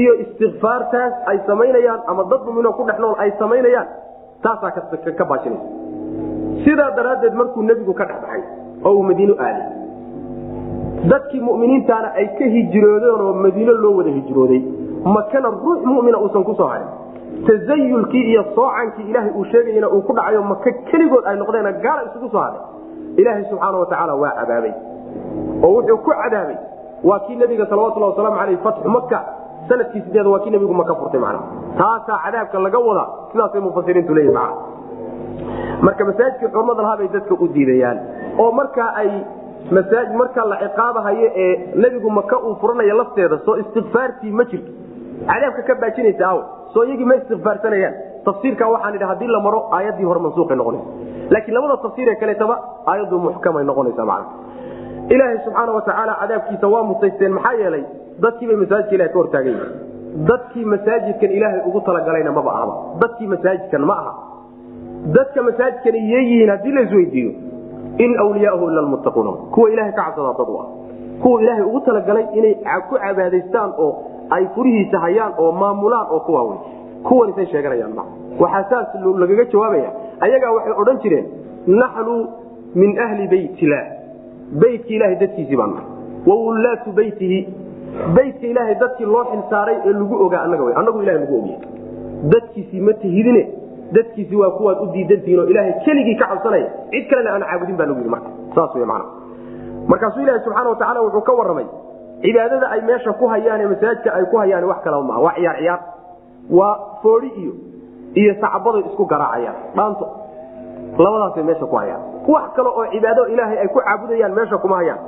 iyo istikfaartaas ay samaynayaan ama dad muminoo ku dhex nool ay samaynayaan taasaa ka baajinaysa sidaa daraaddeed markuu nebigu ka dhexbaxay oo uu madiino aaday dadkii muminiintaana ay ka hijroodeen oo madiino loo wada hijrooday. Makana ruux mumina uusan ku soo harin tazayulkii iyo soocankii ilaahay uu sheegayana uu ku dhacayo maka keligood ay noqdeen gaala isugu soo haday ilaahay subxaana watacaala waa cadaabay. Oo wuxuu ku cadaabay. Waa kii nabiga salawatulhi wasalaamu aleyh fatxu maka sannadkii sideed waa kii nabigu maka furtay man taasaa cadaabka laga wadaa. Sidaasay mufasiriintu leeyihi man marka masaajidkii xurmada lahaa dadka u diidayaan oo markaa ay markaa la ciqaabahayo ee nebigu maka uu furanaya lafteeda soo istikfaartii ma jirto cadaabka ka baajinaysa aw soo iyagii ma istikfaarsanayaan tafsiirka waxaan idhi haddii la maro aayaddii hore mansuuqay noqonaysa laakiin labada tafsiir ee kaleetaba aayaddu muxkamay noqonaysa macna ilaahay subxaana watacaala cadaabkiisa waa mutaysteen maxaa yeelay dadkiibay masaajidka ilahay ka hortaagan yihiin dadkii masaajidkan ilaahay ugu talagalayna maba ahba. Dadkii masaajidkan ma aha. Dadka masaajidkan iyeyihiin haddii laisweydiiyo in wliyaahu ila lmuttaquuna kuwa ilahay ka cabsadaa dad u ah kuwa ilaahay ugu talagalay inay ku cabaadaystaan oo ay furihiisa hayaan oo maamulaan oo kuwaa wey kuwanisay sheeganayaan ma waxaa saas lagaga jawaabaya. Ayagaa waxay odhan jireen naxnu min ahli beyt illaah beytkii ilahay dadkiisii baan nahay wawullaatu beytihi beytka ilaahay dadkii loo xilsaaray ee lagu ogaa anaga w anagu ilaha lagu ogya dadkiisii ma tihidine. Dadkiisii waa kuwaad u diidantihiin oo ilaahay keligii ka cabsanaya. Cid kalena aan caabudin baa lagu yidhi marka. Saas wey macana markaasuu ilaahi subxaana wa tacala wuxuu ka warramay cibaadada ay meesha ku hayaan ee masaajidka ay ku hayaan wax kalaba maaha. Waa ciyaar ciyaar. Waa foodi iyo iyo sacbaday isku garaacayaan. Dhaanto labadaasay meesha ku hayaan. Wax kale oo cibaado ilaahay ay ku caabudayaan meesha kuma hayaan.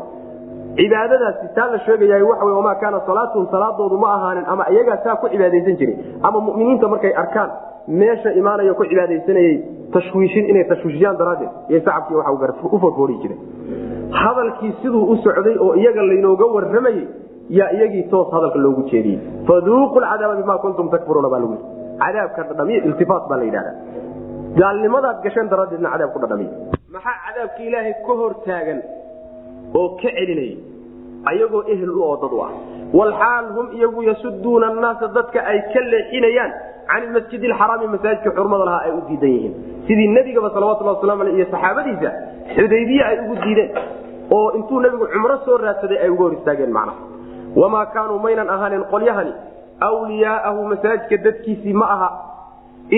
Cibaadadaasi taa la sheegayahay waxa wey wamaa kaana salaatuhum salaadoodu ma ahaanin ama iyagaa saa ku cibaadaysan jiray ama mu'miniinta markay arkaan meesha imaanaya ku cibaadaysanayay tashwiishin inay tashwiishiyaan daraaddeed iyo sacabkii waxa u forfoori jiray hadalkii siduu u socday oo iyaga laynooga warramayey yaa iyagii toos hadalka loogu jeediyey. Faduuqu lcadaaba bima kuntum takfuruuna baa lagu cadaabka dhadhamiy iltifaat baa la yidhahda gaalnimadaad gasheen daraaddeedna cadaab ku dhadhamiy maxaa cadaabka ilaahay ka hor taagan oo ka celinaya ayagoo ehel u oo dad u ah. Walxaal hum iyagu yasuduuna annaasa dadka ay ka leexinayaan can masjid alxaraami masaajidka xurmada lahaa ay u diidan yihiin. Sidii nebigaba salawatullah waslamu aleh iyo saxaabadiisa xudaybiye ay ugu diideen oo intuu nebigu cumro soo raadsaday ay uga hor istaageen macnaha. Wamaa kaanuu maynan ahaanin qolyahani. Wliyaaahu masaajidka dadkiisii ma aha.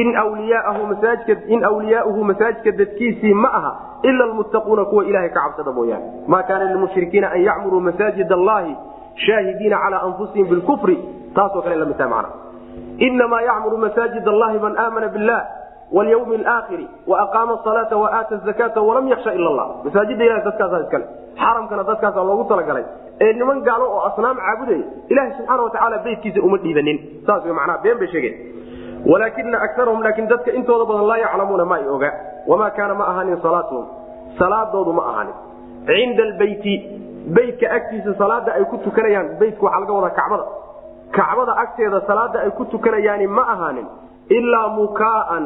In wliyaahu masaajidka dadkiisii ma aha. Ila almuttaquuna kuwa ilahay ka cabsada mooyaane. Maa kaana lilmushrikiina an yacmuruu masaajid allahi shaahidiina calaa anfusihim bilkufri. Taasoo kale la mid tahay macna inamaa yacmuru masaajid allahi man aamana billah wlyawmi alaakhiri waaqaama asalaata waaata zakata walam yaksha ila allah. Masaajida ilahay dadkaasaa iskale xaramkana dadkaasaa loogu talagalay. Ee niman gaalo oo asnaam caabudaya ilaha subxaana watacaala beytkiisa uma dhiibanin. Saas w manaa been bay sheegeen. Walaakina akarahum laakiin dadka intooda badan laa yaclamuuna ma ay oga. Wamaa kaana ma ahaanin salaatuhum. Salaadoodu ma ahaanin. Cinda albeyti beytka agtiisa salaada ay ku tukanayaan. Beytka waxaa laga wadaa kacbada. Kacbada agteeda salaada ay ku tukanayaani ma ahaanin. Ilaa mukaaan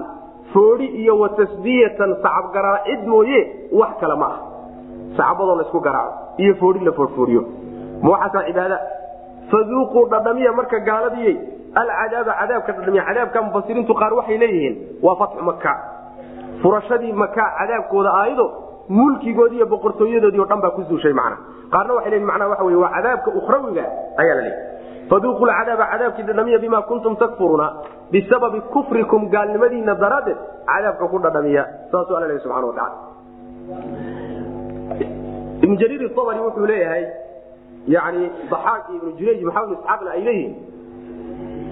foodi iyo watasdiyatan sacabgaraacid mooye wax kale ma ah sacbadoo laysku garaaco iyo foodi la foodfoodiyo ma waxaasaa cibaada? Faduuquu dhadhamiya marka gaaladiyey alcadaaba cadaabka dhadhamiya cadaabka mufasiriintu qaar waxay leeyihiin waa fatxu maka furashadii maka cadaabkooda aayado mulkigoodii iyo boqortooyadoodii o dhan baa ku zuushay macna. Qaarna waxay leeyihiin macnaha waxa wey waa cadaabka ukhrawiga ayaa la leeyahy faduuquu lcadaaba cadaabkii dhadhamiya bima kuntum takfuruuna bisababi kufrikum gaalnimadiina daraaddeed cadaabka ku dhadhamiya saasuu alla lehy subxana watacala ibn jariir abri wuxuu leeyahay yani iyo ibnu jurayj maxamed isxaaqna ay leeyihiin?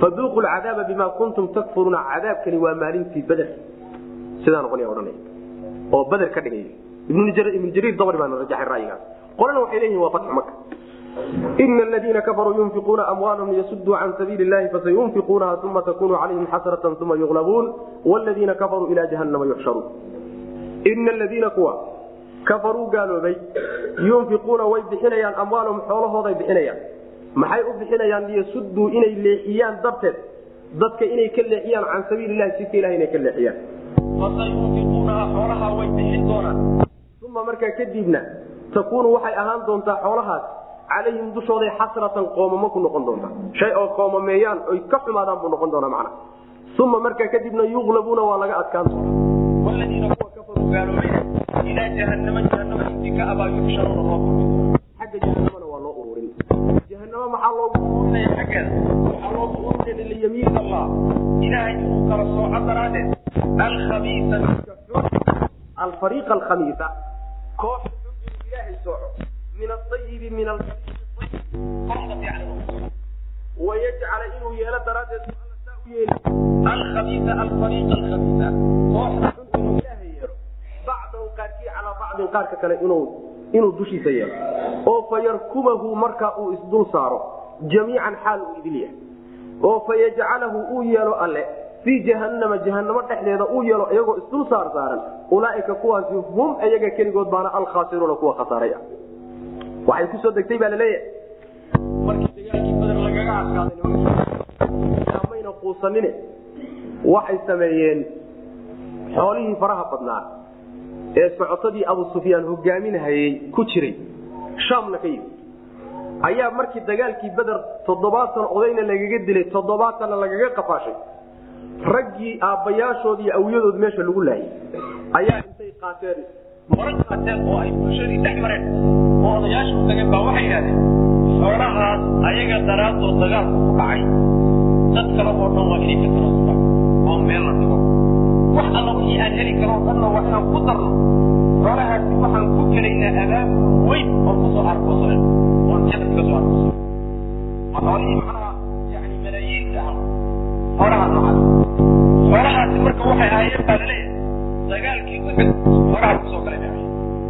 Faduuqu lcadaaba bima kuntum takfuruuna cadaabkani waa maalintii beder sidaa noqonaya odhanaya oo beder ka dhigay. Ibnu jariir dabri baana rajaxay ra'yigaas qolana waxay leeyihiin waa fatxu maka ina aladiina kafaruu yunfiquuna amwaalahum liyasuduu can sabiili llahi fasayunfiquunaha uma takunu calayhim xasratan uma yuqlabuun wladiina kafaruu ila jahannama yuxsharuun. Ina aladiina kuwa kafaruu gaaloobay yunfiquuna way bixinayaan amwaalahum xoolahooday bixinayaan. Maxay u bixinayaan liyasuduu inay leexiyaan darteed? Dadka inay ka leexiyaan can sabiililahi jidka ilaha inay ka leexiyaan. Fasayunfiquunaha xoolaha way bixin doonaan. Uma markaa kadibna takuunu waxay ahaan doontaa xoolahaas calayhim dushooday xasratan qoomamo ku noqon doonta shay oo qoomameeyaan oy ka xumaadaan buu noqon doonaa macna. Uma markaa kadibna yuqlabuuna waa laga adkaan doona ilaa jahanama jahanama intii ka abaa yuxsharuuna loo xagga jahanamana waa loo ururin jahanama maxaa loogu ururinaya xaggeeda waxaa loogu ururinaya liyamiin allah ilaahay inuu kala sooco daraaddeed alkhabiisa alfariiq alkhamiisa koox ilaahay sooco min aayibi min wayajcala inuu yeelo daraaddeed alkhabiisa alfariiq alkhabiisa kooxda xun inuu ilaahay bacdahu qaarkii calaa bacdin qaarka kale inuu dushiisa yeelo. Oo fayarkumahu marka uu isdul saaro jamiican xaal uu idil yahay. Oo fayajcalahu uu yeelo alle fii jahanama jahanamo dhexdeeda uu yeelo iyagoo isdul saar saaran ulaaika kuwaasi hum iyaga keligood baana alkhaasiruuna kuwa khasaaray ah waxay ku soo degtay baa la leeyahay markii dagaalkii bader lagaga adkaaday mayna quusanine. Waxay sameeyeen xoolihii faraha badnaa ee socotadii abu sufyaan hogaaminhayey ku jiray. Shaamna ka yimi ayaa markii dagaalkii beder toddobaatan odayna lagaga dilay toddobaatanna lagaga qafaashay. Raggii aabbayaashood iyo awyadood meesha lagu laayay. Ayaa intay qaateen mara qaateen oo ay bulshadii dhex mareen oo odayaasha u tageen baa waxay yidhahdeen xoolahaas ayaga daraaddood dagaalku ku dhacay. Dad kale oo dhan waa inay ka tiraasuba oo meel la dhigo wax alla wixii aan heli karo dhanna waa inaan ku darno. Xoolahaasi waxaan ku gelaynaa abaab weyn oo ku soo arkoosanen oon jadad ka soo arkoosan waa xoolihii macnaha yani malaayiinta ah. Xoolaha noocaas xoolahaasi marka waxay ahaayeen baa la leeyahay dagaalkii uxud xoolaha ku soo galay bay ahayd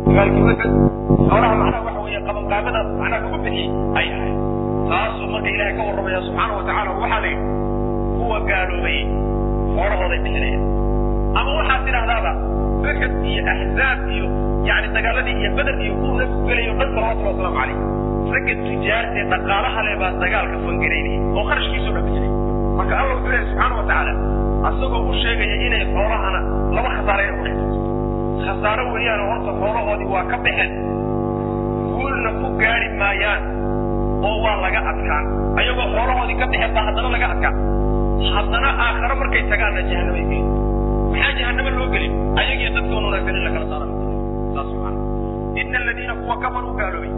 dagaalkii uxud xoolaha macnaha waxa weeye qabanqaabada macnaha lagu bixiyey ay ahayd. Taasuu marka ilaahay ka warramaya subxaana wa tacaala waxaa la yidhi kuwa gaaloobay. Xoolahooday bixinayaan ama waxaad tidhahdaaba uxud iyo axzaab iyo yani dagaaladii iyo beder iyo kuwa nabigu gelayo dhan salawatullahi wasalaamu calayh ragga tujaartee dhaqaalaha leh baa dagaalka fangaraynaya oo kharashkiisoo dhan marka alla wuxuu leeyahy subxaana wa tacaala asagoo u sheegaya inay xoolahana laba khasaarayna ku dhex khasaaro weeyaan horta xoolahoodii waa ka baxeen. Guulna ku gaari maayaan oo waa laga adkaan. Ayagoo xoolahoodii ka baxeen baa haddana laga adkaan. Haddana aakhare markay tagaanna jahanamay maxaa jahanamo loo gelin ayagiyo wanaagsan in la kala saara saas maana ina aladiina kuwa kafaruu gaaloobay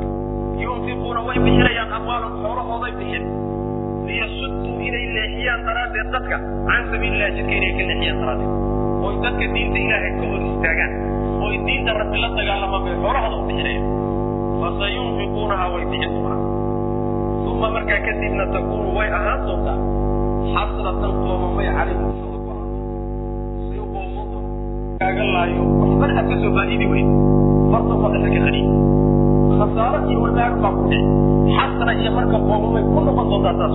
yunfiquuna way bixinayaan amwaalahum xoolahooday bixin liyasuduu inay leexiyaan daraaddeed dadka can sabiilillahi jidka inay ka leexiyaan daraaddeed oy dadka diinta ilaahay ka hor istaagaan oy diinta rabbi la dagaalamaan xoolahooda u bixinayaan fasayunfiquunaha way bixin doonaan uma markaa kadibna takuunu way ahaan doontaa xasratan qoomamay calayhim taagan laayo waxbana aad ka soo baa'idi weyd farta sadexda ka qadhiy khasaaro iyo wanaag baa ku dhici xasana iyo marka qoomamay ku noqon doontaa taas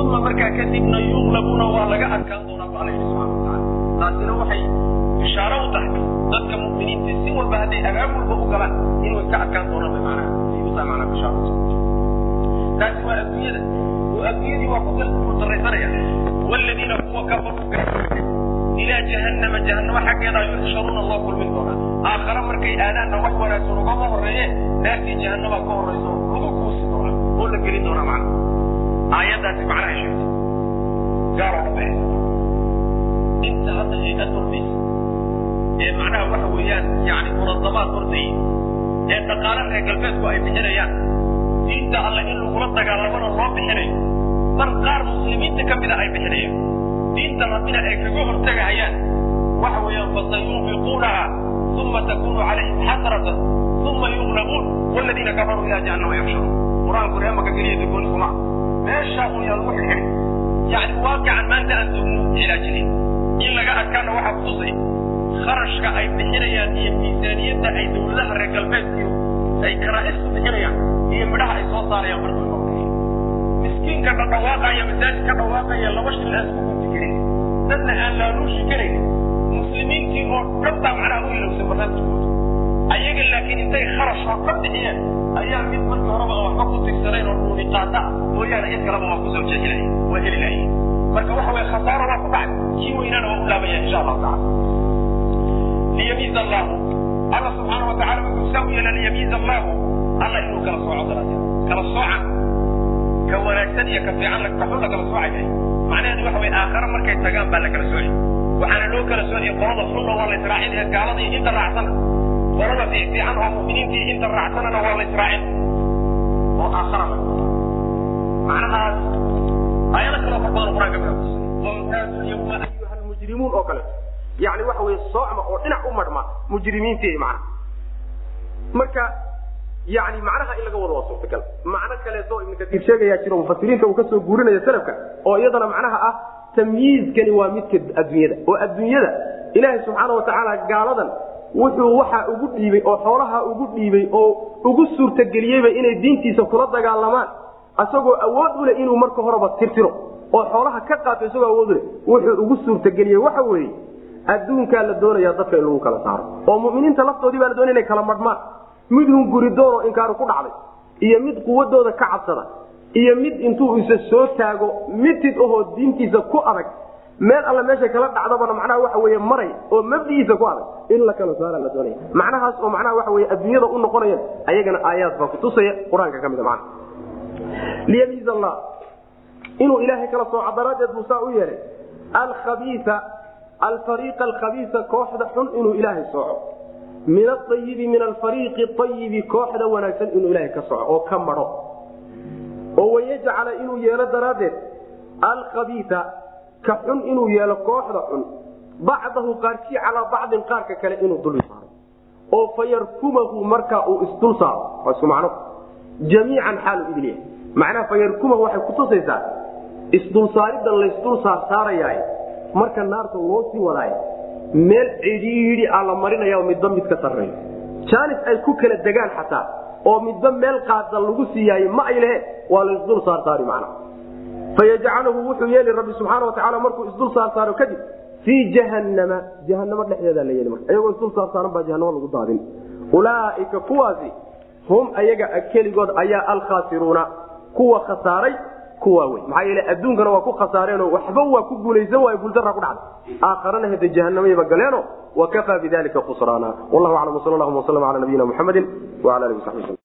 uma markaa kadibna yuqlabuna waa laga adkaan doonaa ba alla yidhi subxana wataala taasina waxay bishaaro u tahay dadka mu'miniinta si walba hadday abaab walba u galaan in way ka adkaan doonaan bay maanaa ay u tahay maanaa bishaaro taasi waa adduunyada. Oo adduunyadii waa ku dardaraysanaya waladiina kuwa kafaruu gaaloobay ilaa jahannama. Jahannama xaggeeda yuxsharuuna loo kulmin doonaa. Aakhare markay aadaanna wax wanaagsan ugama horeeye naartii jahannama ka horayso lagu kuusi doonaa. Oo la gelin doonaa macna. Aayaddaasi macnaha sheegtay. Gaaro ka baxaysa inta hadda hay'ad ordaysa ee macnaha waxa weeyaan yani munadamaad ordayay ee dhaqaale reer galbeedku ay bixinayaan diinta alle in lagula dagaalamana loo bixinayo mar qaar muslimiinta ka mida ay bixinayaan diinta rabbina ay kaga hortagahayaan waxa weeyaan fasayunfiquunaha uma takunu calayhim xasratan uma yuglabuun waladiina kafaruu ilaa jahannama yaxsharuun qur'aanku reemaka keliya dagooni kuma meeshaa un yaa lagu xidhxidhi yani waaqican maanta aan doogno cilaajinin in laga adkaana waxaa kutusay kharashka ay bixinayaan iyo miisaaniyadda ay dawladaha reer galbeedkiyo ay karaa'isku bixinayaan iyo midhaha ay soo saarayaan marka miskiinka la dhawaaqaya masaajid ka dhawaaqaya laba shil dadna aan laaluushi karaynin muslimiintii oo dhan baa macnaha u ilowsan barnaamijkooda ayaga laakiin intay kharash oo dhan bixiyeen ayaa mid markii horeba aan waxba ku tigsanayn oo dhuuni qaata mooyaane cid kaleba waa ku soo jeexi lahay waa heli lahay marka waxa weye khasaaro waa ku dhacay. Kii weynana waa u laabaya insha allahu tacala. Liyamiiza allahu alla subxaana wa tacala wuxuu saa u yeela liyamiiza allahu alla inuu kala sooco daraja kala soocan ka wanaagsan iyo ka fiican ka xun la kala soocaya macnaheedu waxa weye aakhare markay tagaan baa la kala sooci. Waxaana loo kala soociyay qolada xunna waa la israacin ee gaalada iyo inta raacsana qolada fiican oo mu'miniintii inta raacsanana waa la israacin. Oo aakhara la macnahaas aayado kaloo far badan qur'aanka ka tusay wamtaazu lyawma ayuha almujrimuun oo kale. Yani waxa weye soocma oo dhinac u marhma mujrimiintii macna. Marka yani macnaha in laga wado waa suurtagal. Macno kaleeto ibnu katiir sheegayaa jiro mufasiriinta uu ka soo guurinaya salafka oo iyadana macnaha ah tamyiizkani waa midka adduunyada. Oo adduunyada ilaahay subxaana watacaala gaaladan wuxuu waxa ugu dhiibay oo xoolaha ugu dhiibay oo ugu suurtageliyeyba inay diintiisa kula dagaalamaan. Isagoo awood u leh inuu marka horeba tirtiro oo xoolaha ka qaato isagoo awood uleh wuxuu ugu suurtageliyey waxa weeye adduunkaa la doonaya dadka in lagu kala saaro. Oo muminiinta laftoodii baa la doonaya inay kala madhmaan mid hunguridoonoo inkaaru ku dhacday iyo mid quwadooda ka cabsada iyo mid intuu isa soo taago mitid ahoo diintiisa ku adag meel alla meesha kala dhacdabana macnaha waxa weye maray oo mabdigiisa ku adag in la kala saara la doonaya macnahaas oo macnaha waxa weye adduunyada u noqonaya ayagana aayaad baa kutusaya qur'aanka ka mid a macna liyamiiz allah inuu ilaahay kala sooco daraaddeed buu saa u yeelay alkhabiisa alfariiqa alkhabiisa kooxda xun inuu ilaahay sooco min aayibi min alfariiqi ayibi kooxda wanaagsan inuu ilaahay ka soco oo ka madho oo wayajcala inuu yeelo daraaddeed alkhabiia ka xun inuu yeelo kooxda xun. bacdahu qaarkii calaa bacdin qaarka kale inuu dul saaro oo fayarkumahu markaa uu isdul saaro. macno. jamiican xaalu idin yahay macnaha fayarkumahu waxay kutusaysaa isdulsaaridan laysdul saarsaarayaay marka naarta loo sii wadaay meel cidhiidhi a la marinaya midba mid ka sarreeyo. Jaanis ay ku kala degaan xataa oo midba meel qaada lagu siiyaaye ma ay lehe waa laysdul saarsaari macna. Fayajcaluhu wuxuu yeeli rabbi subxaana watacaala markuu isdul saarsaaro kadib fii jahannama jahanamo dhexdeeda la yeeli marka. Iyagoo isdul saarsaaran baa jahanamo lagu daadin. Ulaaika kuwaasi hum ayaga keligood ayaa alkhaasiruuna kuwa khasaaray kuwa wey maxaa yeele adduunkana waa ku khasaareenoo waxba waa ku guulaysan waayo guuldarra ku dhacday aakharana hede jahannamayba galeeno wakafaa bidalika khusraana. Wallahu aclam wsal allahuma waslm ala nabiyina muxamedi wala alihi wasabi